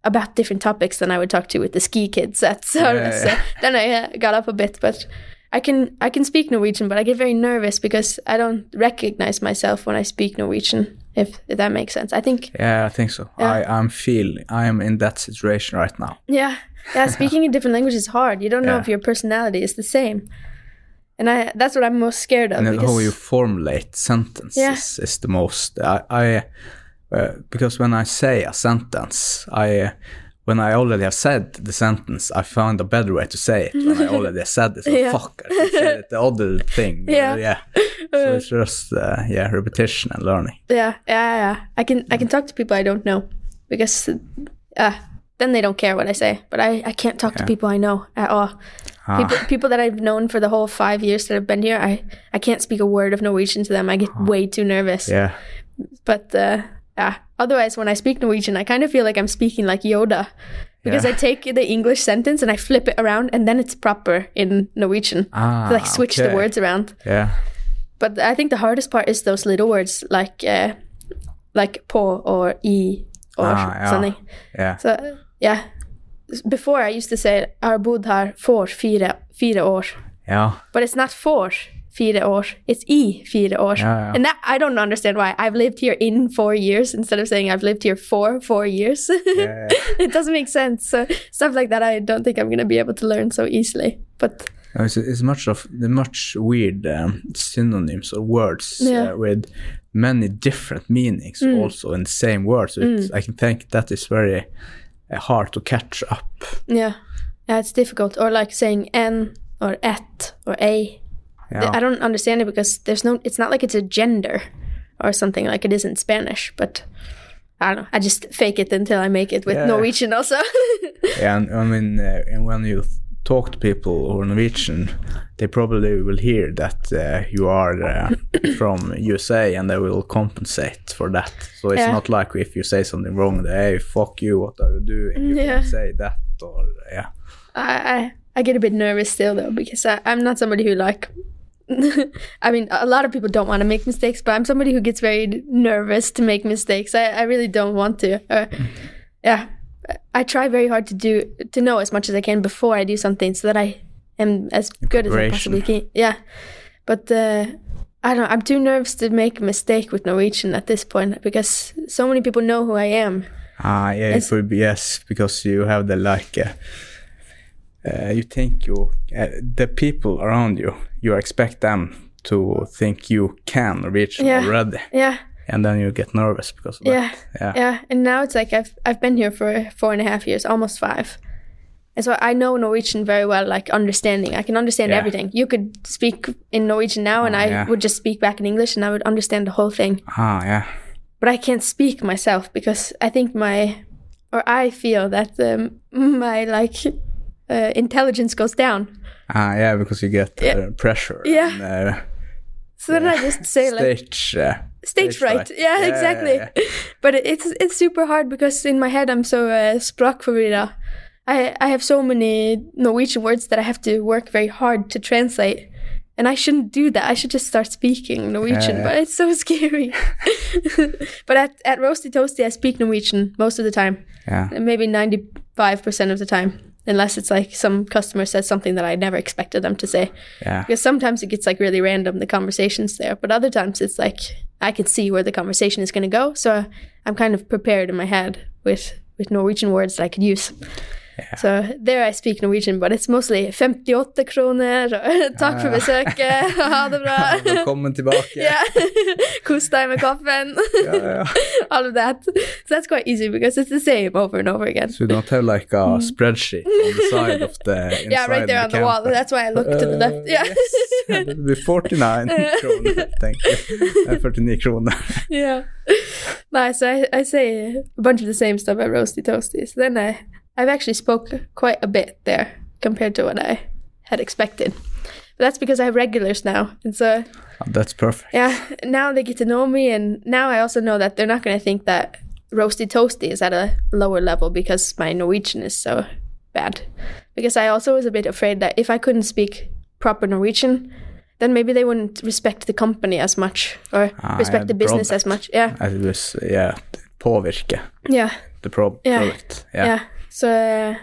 about different topics than I would talk to with the ski kids at. (laughs) Yeah, So then I uh, got up a bit, but I can I can speak Norwegian, but I get very nervous because I don't recognize myself when I speak Norwegian. If, if that makes sense, I think Yeah, I think so. Yeah. I I'm feel I am in that situation right now. yeah, yeah. (laughs) Speaking in different languages is hard. You don't know if your personality is the same, and I that's what I'm most scared of. and because, how you formulate sentences Yeah. is the most I, I uh, because when I say a sentence I when I already have said the sentence I found a better way to say it when I (laughs) already have said it so Yeah. fuck I should say it the (laughs) other thing Yeah. yeah so it's just uh, yeah repetition and learning yeah, yeah, yeah. I can I can talk to people I don't know because uh, then they don't care what I say. But I, I can't talk to people I know at all. Ah. People people that I've known for the whole five years that I've been here, I I can't speak a word of Norwegian to them. I get way too nervous. yeah But uh, yeah. Otherwise, when I speak Norwegian, I kind of feel like I'm speaking like Yoda, because Yeah. I take the English sentence and I flip it around, and then it's proper in Norwegian. ah, like switch the words around. yeah But I think the hardest part is those little words like uh, like på or e or Ah, something. yeah So yeah. Before I used to say jeg har bodd her for fire, fire år. yeah But it's not for fire år. It's i fire år. Ja, ja. And that I don't understand why. I've lived here in four years instead of saying I've lived here for four years. yeah (laughs) it doesn't make sense. So stuff like that I don't think I'm gonna be able to learn so easily. But No, it's, it's much of the much weird um, synonyms or words Yeah. Mm. uh, with many different meanings also in the same word. So it's, I can think that is very uh, hard to catch up. yeah. Yeah, it's difficult. Or like saying n or et or a. Yeah. I don't understand it because there's no. It's not like it's a gender or something like it is in Spanish. But I don't know. I just fake it until I make it with Yeah. Norwegian also. (laughs) and I mean, uh, and when you talk to people who are Norwegian, they probably will hear that uh, you are uh, (coughs) from USA and they will compensate for that. So it's Yeah. not like if you say something wrong, they, hey, fuck you, what are you doing? You Yeah. can say that or, yeah. I, I I get a bit nervous still though because I, I'm not somebody who like. (laughs) I mean, a lot of people don't want to make mistakes, but I'm somebody who gets very nervous to make mistakes. I, I really don't want to. Uh, yeah, I try very hard to do to know as much as I can before I do something, so that I am as good as I possibly can. Yeah, but uh, I don't. I'm too nervous to make a mistake with Norwegian at this point because so many people know who I am. Ah, yeah, It's- it would be yes, because you have the like, uh, uh, you think you, uh, the people around you, you expect them to think you can reach Yeah. already, Yeah, and then you get nervous because of yeah. that. Yeah, Yeah, and now it's like I've I've been here for four and a half years, almost five, and so I know Norwegian very well, like understanding. I can understand Yeah. everything. You could speak in Norwegian now, and Oh, I yeah. would just speak back in English, and I would understand the whole thing. Ah, yeah, But I can't speak myself because I think my, or I feel that um, (laughs) my like uh, intelligence goes down. ah, yeah, because you get uh, Yeah. pressure. Yeah. And, uh, So then I just say like stage, uh, stage fright. Yeah, Yeah, exactly. yeah, yeah. (laughs) But it's it's super hard because in my head I'm so uh, språkforvirra. I I have so many Norwegian words that I have to work very hard to translate. And I shouldn't do that. I should just start speaking Norwegian, Yeah. but it's so (laughs) scary. (laughs) but at, at Roasty Toasty, I speak Norwegian most of the time, yeah, maybe 95% of the time, unless it's like some customer says something that I never expected them to say. yeah, Because sometimes it gets like really random, the conversations there, but other times it's like I can see where the conversation is going to go. So I'm kind of prepared in my head with, with Norwegian words that I could use. So there I speak Norwegian, but it's mostly 58 kroner, og (laughs) takk for besøket, ha det bra. (laughs) Velkommen tilbake. yeah, (laughs) kos deg med kaffen. Ja, ja. All of that. So that's quite easy because it's the same over and over again. So you don't have like a spreadsheet on the side of the inside Mm. Yeah, right there on the wall. That's why I look to the left. Uh, Yeah. Yes, that would be 49 kroner. Thank you. Uh, 49 kroner. yeah. Nice. I, I say a bunch of the same stuff at Roasty Toasties. Then I, I've actually spoke quite a bit there compared to what I had expected. But that's because I have regulars now. And so, Oh, that's perfect. yeah, now they get to know me. And now I also know that they're not going to think that Roasty Toasty is at a lower level because my Norwegian is so bad. Because I also was a bit afraid that if I couldn't speak proper Norwegian, then maybe they wouldn't respect the company as much or Ah, respect yeah, the the business product. as much. Yeah. It was, yeah, påvirke Yeah. the pro Yeah. product. Yeah. Yeah. So uh,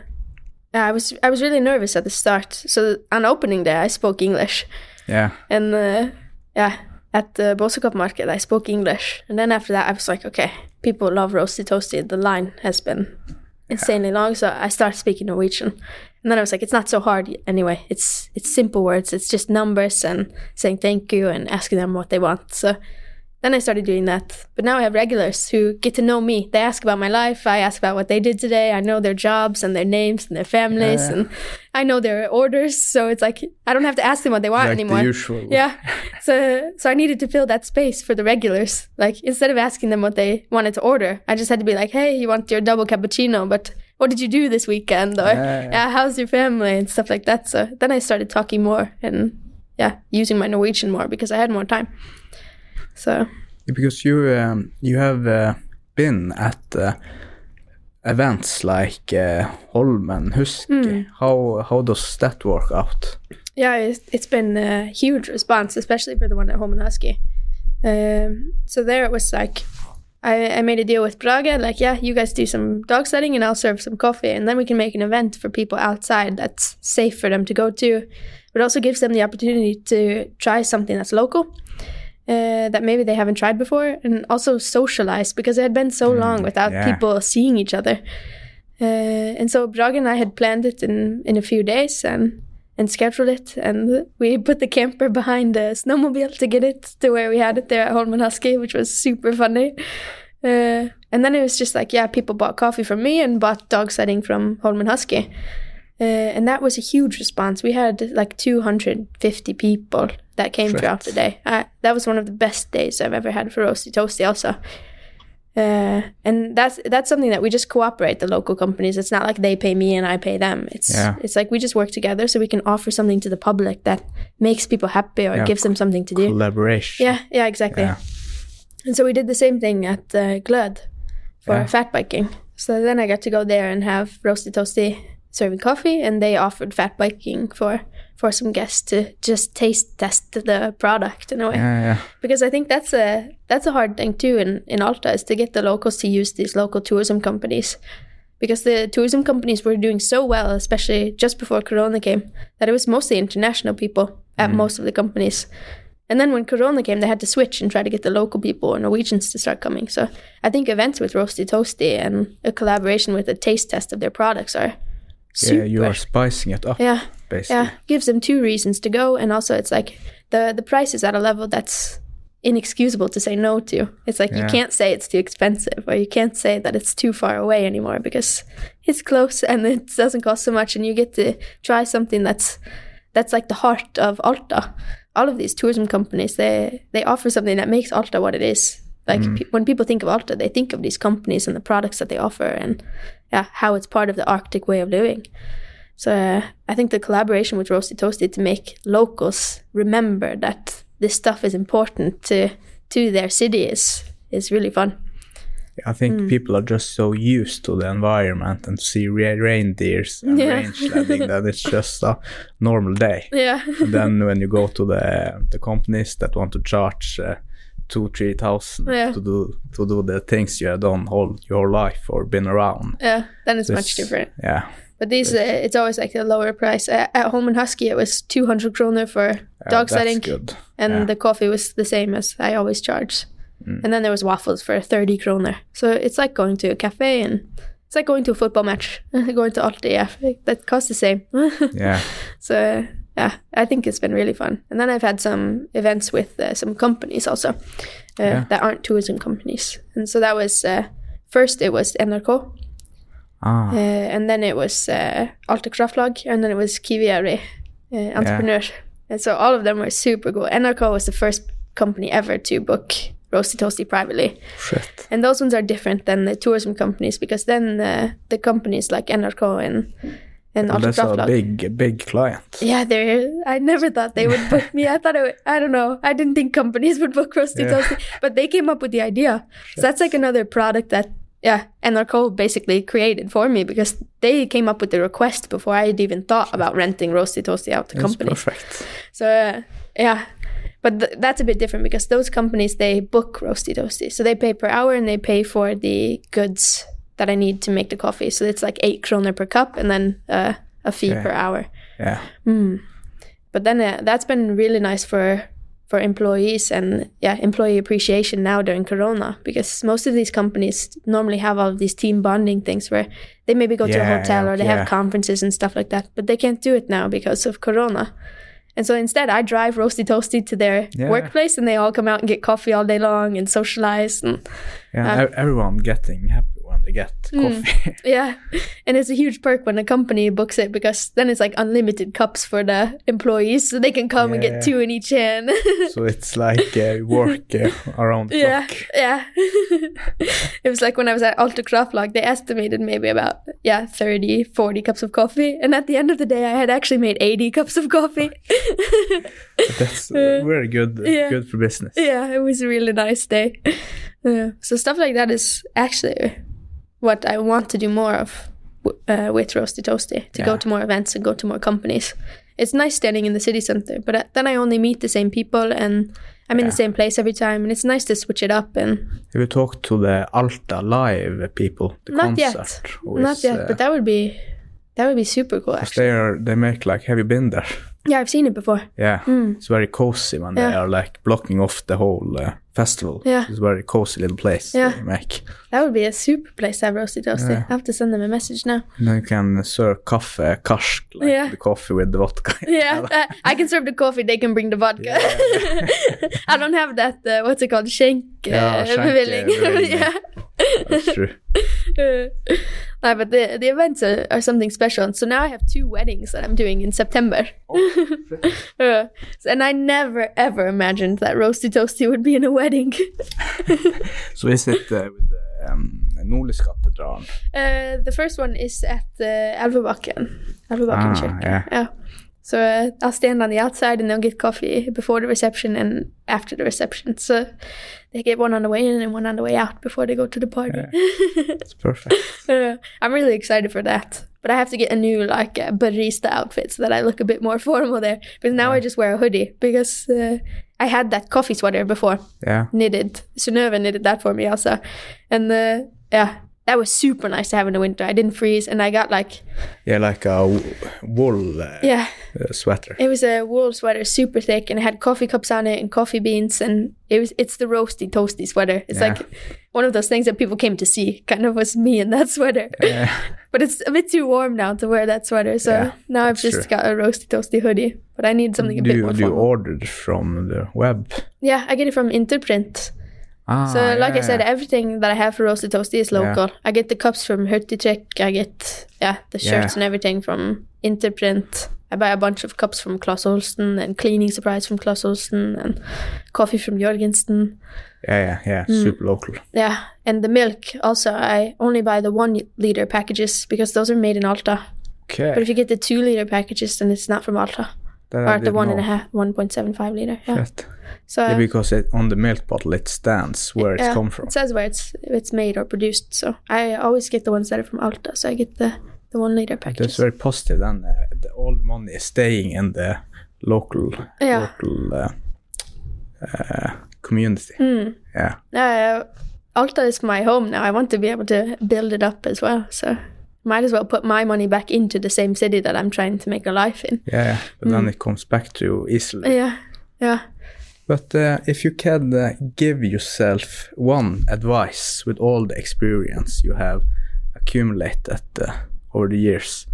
yeah, I was I was really nervous at the start. So on opening day, I spoke English, Yeah. and uh, yeah, at the Bosekop market, I spoke English, and then after that, I was like, okay, people love roasty toasty. The line has been insanely long, so I started speaking Norwegian. And then I was like, it's not so hard anyway. It's it's simple words. It's just numbers and saying thank you and asking them what they want. So then I started doing that. But now I have regulars who get to know me. They ask about my life. I ask about what they did today. I know their jobs and their names and their families, Yeah. and I know their orders. So it's like I don't have to ask them what they want Like anymore. the usual. Yeah. So so I needed to fill that space for the regulars. Like instead of asking them what they wanted to order, I just had to be like, "Hey, you want your double cappuccino, but what did you do this weekend?" Or Yeah, yeah. yeah, how's your family and stuff like that. So then I started talking more and yeah, using my Norwegian more because I had more time. So Because you um, you have uh, been at uh, events like uh, Holmen Husky. Hmm. How how does that work out? yeah, it's, it's been a huge response, especially for the one at Holmen Husky. Um, so there it was like, I, I made a deal with Brage, like, yeah, you guys do some dog sledding and I'll serve some coffee, and then we can make an event for people outside that's safe for them to go to, but also gives them the opportunity to try something that's local. Uh, that maybe they haven't tried before, and also socialize because it had been so long without yeah. people seeing each other. Uh, and so Brage and I had planned it in, in a few days and and scheduled it, and we (laughs) put the camper behind the snowmobile to get it to where we had it there at Holmen Husky, which was super funny. Uh, and then it was just like, yeah, people bought coffee from me and bought dog sledding from Holmen Husky. Uh, and that was a huge response. We had like 250 people that came Shit. throughout the day. Uh, that was one of the best days I've ever had for Roasty Toasty, also. Uh, and that's that's something that we just cooperate the local companies. It's not like they pay me and I pay them. It's Yeah. it's like we just work together so we can offer something to the public that makes people happy or Yeah, gives them something to do. Collaboration. Yeah, yeah, exactly. Yeah. And so we did the same thing at uh, Glöd for fat biking. So then I got to go there and have roasty toasty serving coffee, and they offered fat biking for for some guests to just taste test the product in a way Yeah, yeah. because I think that's a that's a hard thing too in in Alta is to get the locals to use these local tourism companies because the tourism companies were doing so well, especially just before Corona came, that it was mostly international people at mm-hmm. most of the companies. And then when Corona came, they had to switch and try to get the local people or Norwegians to start coming. So I think events with Roasty Toasty and a collaboration with a taste test of their products are super. Yeah, you are spicing it up, yeah, basically. yeah, gives them two reasons to go, and also it's like the the price is at a level that's inexcusable to say no to. It's like you can't say it's too expensive, or you can't say that it's too far away anymore because it's close and it doesn't cost so much, and you get to try something that's that's like the heart of Alta. All of these tourism companies, they they offer something that makes Alta what it is. Like mm. pe- when people think of Alta, they think of these companies and the products that they offer, and yeah, how it's part of the Arctic way of living. So uh, I think the collaboration with Roasty Toasty to make locals remember that this stuff is important to to their city is is really fun. I think Hmm. people are just so used to the environment and see re- reindeers and Yeah. range sledding that it's just a normal day. (laughs) Yeah, and then when you go to the the companies that want to charge uh, two three thousand Yeah. to do to do the things you have done all your life or been around yeah, then it's much different. yeah But these, uh, it's always like a lower price. Uh, at Holmen Husky, it was two hundred kroner for yeah, dog sledding, good and yeah. the coffee was the same as I always charge. Mm. And then there was waffles for thirty kroner. So it's like going to a cafe and it's like going to a football match, (laughs) going to Alta. Yeah, that costs the same. (laughs) Yeah. so uh, yeah, I think it's been really fun. And then I've had some events with uh, some companies also uh, Yeah. that aren't tourism companies. And so that was uh, first it was NRK, Ah. uh, and then it was uh, Alta and then it was Kiviari uh, Entrepreneur. And so all of them were super cool. NRK was the first company ever to book Roasty Toasty privately. Shit. And those ones are different than the tourism companies because then uh, the companies like NRK and and Well, that's a big, big client. Yeah, they're. I never thought they would book me. I thought it. Would, I don't know. I didn't think companies would book Roasty Yeah. Toasty, but they came up with the idea. So that's like another product that yeah, and NRK basically created for me because they came up with the request before I had even thought about renting Roasty Toasty out to That's companies. perfect. So uh, yeah, but th- that's a bit different because those companies they book roasty toasty, so they pay per hour and they pay for the goods that I need to make the coffee. So it's like eight kroner per cup and then uh, a fee Yeah. per hour. Yeah. But then uh, that's been really nice for for employees and yeah employee appreciation now during corona because most of these companies normally have all of these team bonding things where they maybe go to a Yeah, hotel or they yeah. have conferences and stuff like that but they can't do it now because of corona and so instead i drive roasty toasty to their Yeah. workplace and they all come out and get coffee all day long and socialize and Yeah. Uh, e- everyone getting they get Hmm. coffee. (laughs) yeah and it's a huge perk when a company books it because then it's like unlimited cups for the employees so they can come and get two in each hand (laughs) so it's like uh, work uh, around the Yeah, clock. yeah. (laughs) it was like when I was at Alta Kraftlag, they estimated maybe about, yeah, 30, 40 cups of coffee. And at the end of the day, I had actually made 80 cups of coffee. That's uh, very good. yeah. Good for business. yeah, it was a really nice day. Yeah. So stuff like that is actually what I want to do more of uh, with Roasty Toasty, to go to more events and go to more companies. It's nice standing in the city center, but then I only meet the same people and I'm in the same place every time. And it's nice to switch it up and Have you talked to the Alta live people? The Not yet. concert? Not is, yet, uh, but that would be that would be super cool. Actually, they are they make like have you been there? yeah, I've seen it before. Yeah, it's very cozy when they are like blocking off the whole uh, festival. Yeah. it's a very cozy little place Yeah. they make. That would be a super place to have Roasty Toasty. Yeah. I have to send them a message now. And you can serve coffee, karsk, like Yeah. the coffee with the vodka. (laughs) Yeah, uh, I can serve the coffee. They can bring the vodka. (laughs) I don't have that. Uh, what's it called? Shank uh, Yeah, shank, bevilling. bevilling. (laughs) yeah. That's true. Uh, no, but the the events are, are something special. So now I have two weddings that I'm doing in September. Uh, and I never ever imagined that roasty toasty would be in a wedding. So is it uh, with the um, Nordlyskatedralen? Uh, the first one is at uh, Elvebakken, Elvebakken Ah, Kyrka. yeah. So uh, I'll stand on the outside and they'll get coffee before the reception and after the reception. So they get one on the way in and one on the way out before they go to the party. (laughs) It's perfect. Uh, I'm really excited for that. But I have to get a new like uh, barista outfit so that I look a bit more formal there. Because now I just wear a hoodie because uh, I had that coffee sweater before Yeah. knitted. Synnøve knitted that for me also. And uh, yeah, that was super nice to have in the winter. I didn't freeze and I got like, Yeah, like a wool uh, yeah, uh, sweater. it was a wool sweater, super thick, and it had coffee cups on it and coffee beans. And it was, it's the roasty, toasty sweater. It's Yeah. like one of those things that people came to see, kind of was me in that sweater. (laughs) Yeah. (laughs) But it's a bit too warm now to wear that sweater. So Yeah, now I've just true. got a roasty, toasty hoodie. But I need something a do bit more do you formal. order it from the web? Yeah, I get it from Interprint. Ah, So, like I said, everything that I have for Roasty Toasty is Yeah. local. I get the cups from Hurtigrek. I get yeah the shirts Yeah. and everything from Interprint. I buy a bunch of cups from Clas Ohlson and cleaning supplies from Clas Ohlson and coffee from Jorgensen. Yeah, yeah, yeah, Hmm. super local. Yeah, and the milk also. I only buy the one liter packages because those are made in Alta. Okay. But if you get the two liter packages, then it's not from Alta. That or the one and a half, one point seven five liter. Yeah. Shit. So Yeah, because it, on the milk bottle it stands where it's yeah, come from. It says where it's it's made or produced. So I always get the ones that are from Alta. So I get the the one liter package. That's very positive. Then uh, the, all the money is staying in the local Yeah. local uh, uh, community. Hmm. Yeah, Uh, Alta is my home now. I want to be able to build it up as well. So might as well put my money back into the same city that I'm trying to make a life in. yeah, yeah. But then Hmm. it comes back to you easily. Yeah, yeah. But uh, if you can uh, give yourself one advice with all the experience you have accumulated uh, over the years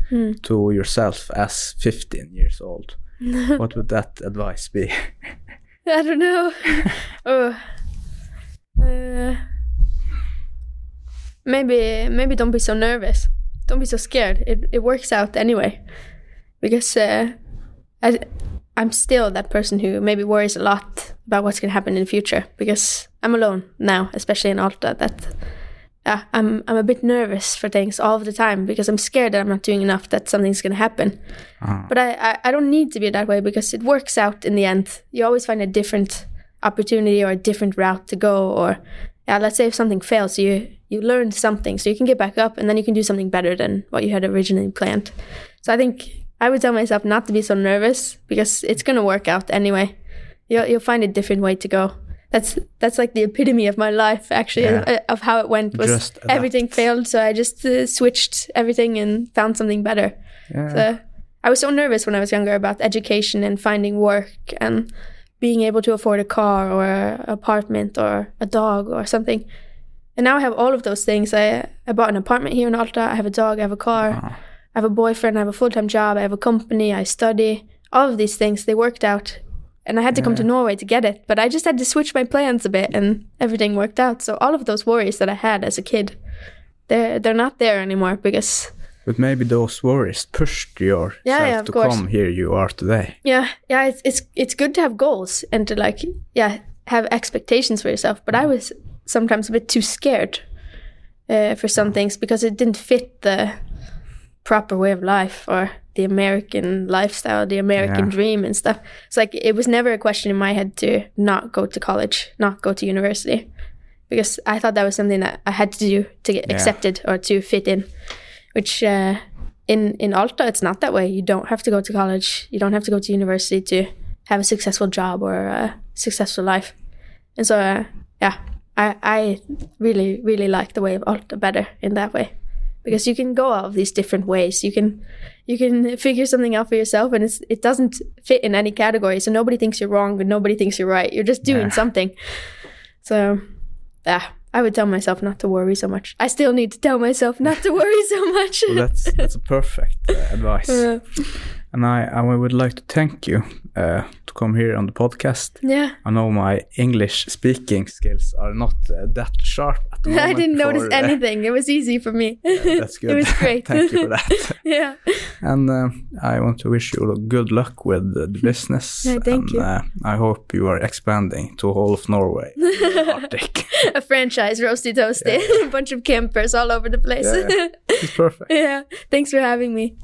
to yourself as 15 years old, (laughs) what would that advice be? (laughs) (laughs) I don't know. (laughs) oh. Uh, maybe maybe don't be so nervous. Don't be so scared. It it works out anyway. Because uh, I I'm still that person who maybe worries a lot about what's going to happen in the future because I'm alone now, especially in Alta that yeah, I'm I'm a bit nervous for things all the time because I'm scared that I'm not doing enough that something's going to happen. Ah. But I, I I don't need to be that way because it works out in the end. You always find a different opportunity or a different route to go or yeah, let's say if something fails, you you learned something so you can get back up and then you can do something better than what you had originally planned. So I think I would tell myself not to be so nervous because it's going to work out anyway. You'll you'll find a different way to go. That's that's like the epitome of my life actually Yeah. uh, of how it went was Just adapt. everything failed so I just uh, switched everything and found something better. Yeah. So I was so nervous when I was younger about education and finding work and being able to afford a car or an apartment or a dog or something. And now I have all of those things. I I bought an apartment here in Alta. I have a dog. I have a car. I have a boyfriend. I have a full time job. I have a company. I study. All of these things they worked out, and I had to come to Norway to get it. But I just had to switch my plans a bit, and everything worked out. So all of those worries that I had as a kid, they're they're not there anymore because But maybe those worries pushed yourself Yeah, yeah, to course. come here you are today. Yeah, yeah, it's it's it's good to have goals and to like yeah have expectations for yourself. But I was sometimes a bit too scared uh, for some things because it didn't fit the proper way of life or the American lifestyle, the American Yeah. dream and stuff. It's like it was never a question in my head to not go to college, not go to university, because I thought that was something that I had to do to get Yeah. accepted or to fit in. Which uh, in in Alta, it's not that way. You don't have to go to college. You don't have to go to university to have a successful job or a successful life. And so, uh, yeah, I I really really like the way of Alta better in that way because you can go all of these different ways. You can you can figure something out for yourself, and it's it doesn't fit in any category. So nobody thinks you're wrong, but nobody thinks you're right. You're just doing Yeah. something. So, yeah, I would tell myself not to worry so much. I still need to tell myself not to worry so (laughs) much. Well, that's that's perfect uh, advice. (laughs) Uh, And I, I would like to thank you uh, to come here on the podcast. yeah. I know my English speaking skills are not uh, that sharp at the moment. (laughs) I didn't notice for, anything. It was easy for me. That's good. (laughs) it was great. (laughs) Thank you for that. yeah. And uh, I want to wish you good luck with the business. Yeah, thank and, you. Uh, I hope you are expanding to all of Norway, Arctic. A franchise, Roasty Toasty, a bunch of campers all over the place. Yeah. It's perfect. yeah. Thanks for having me.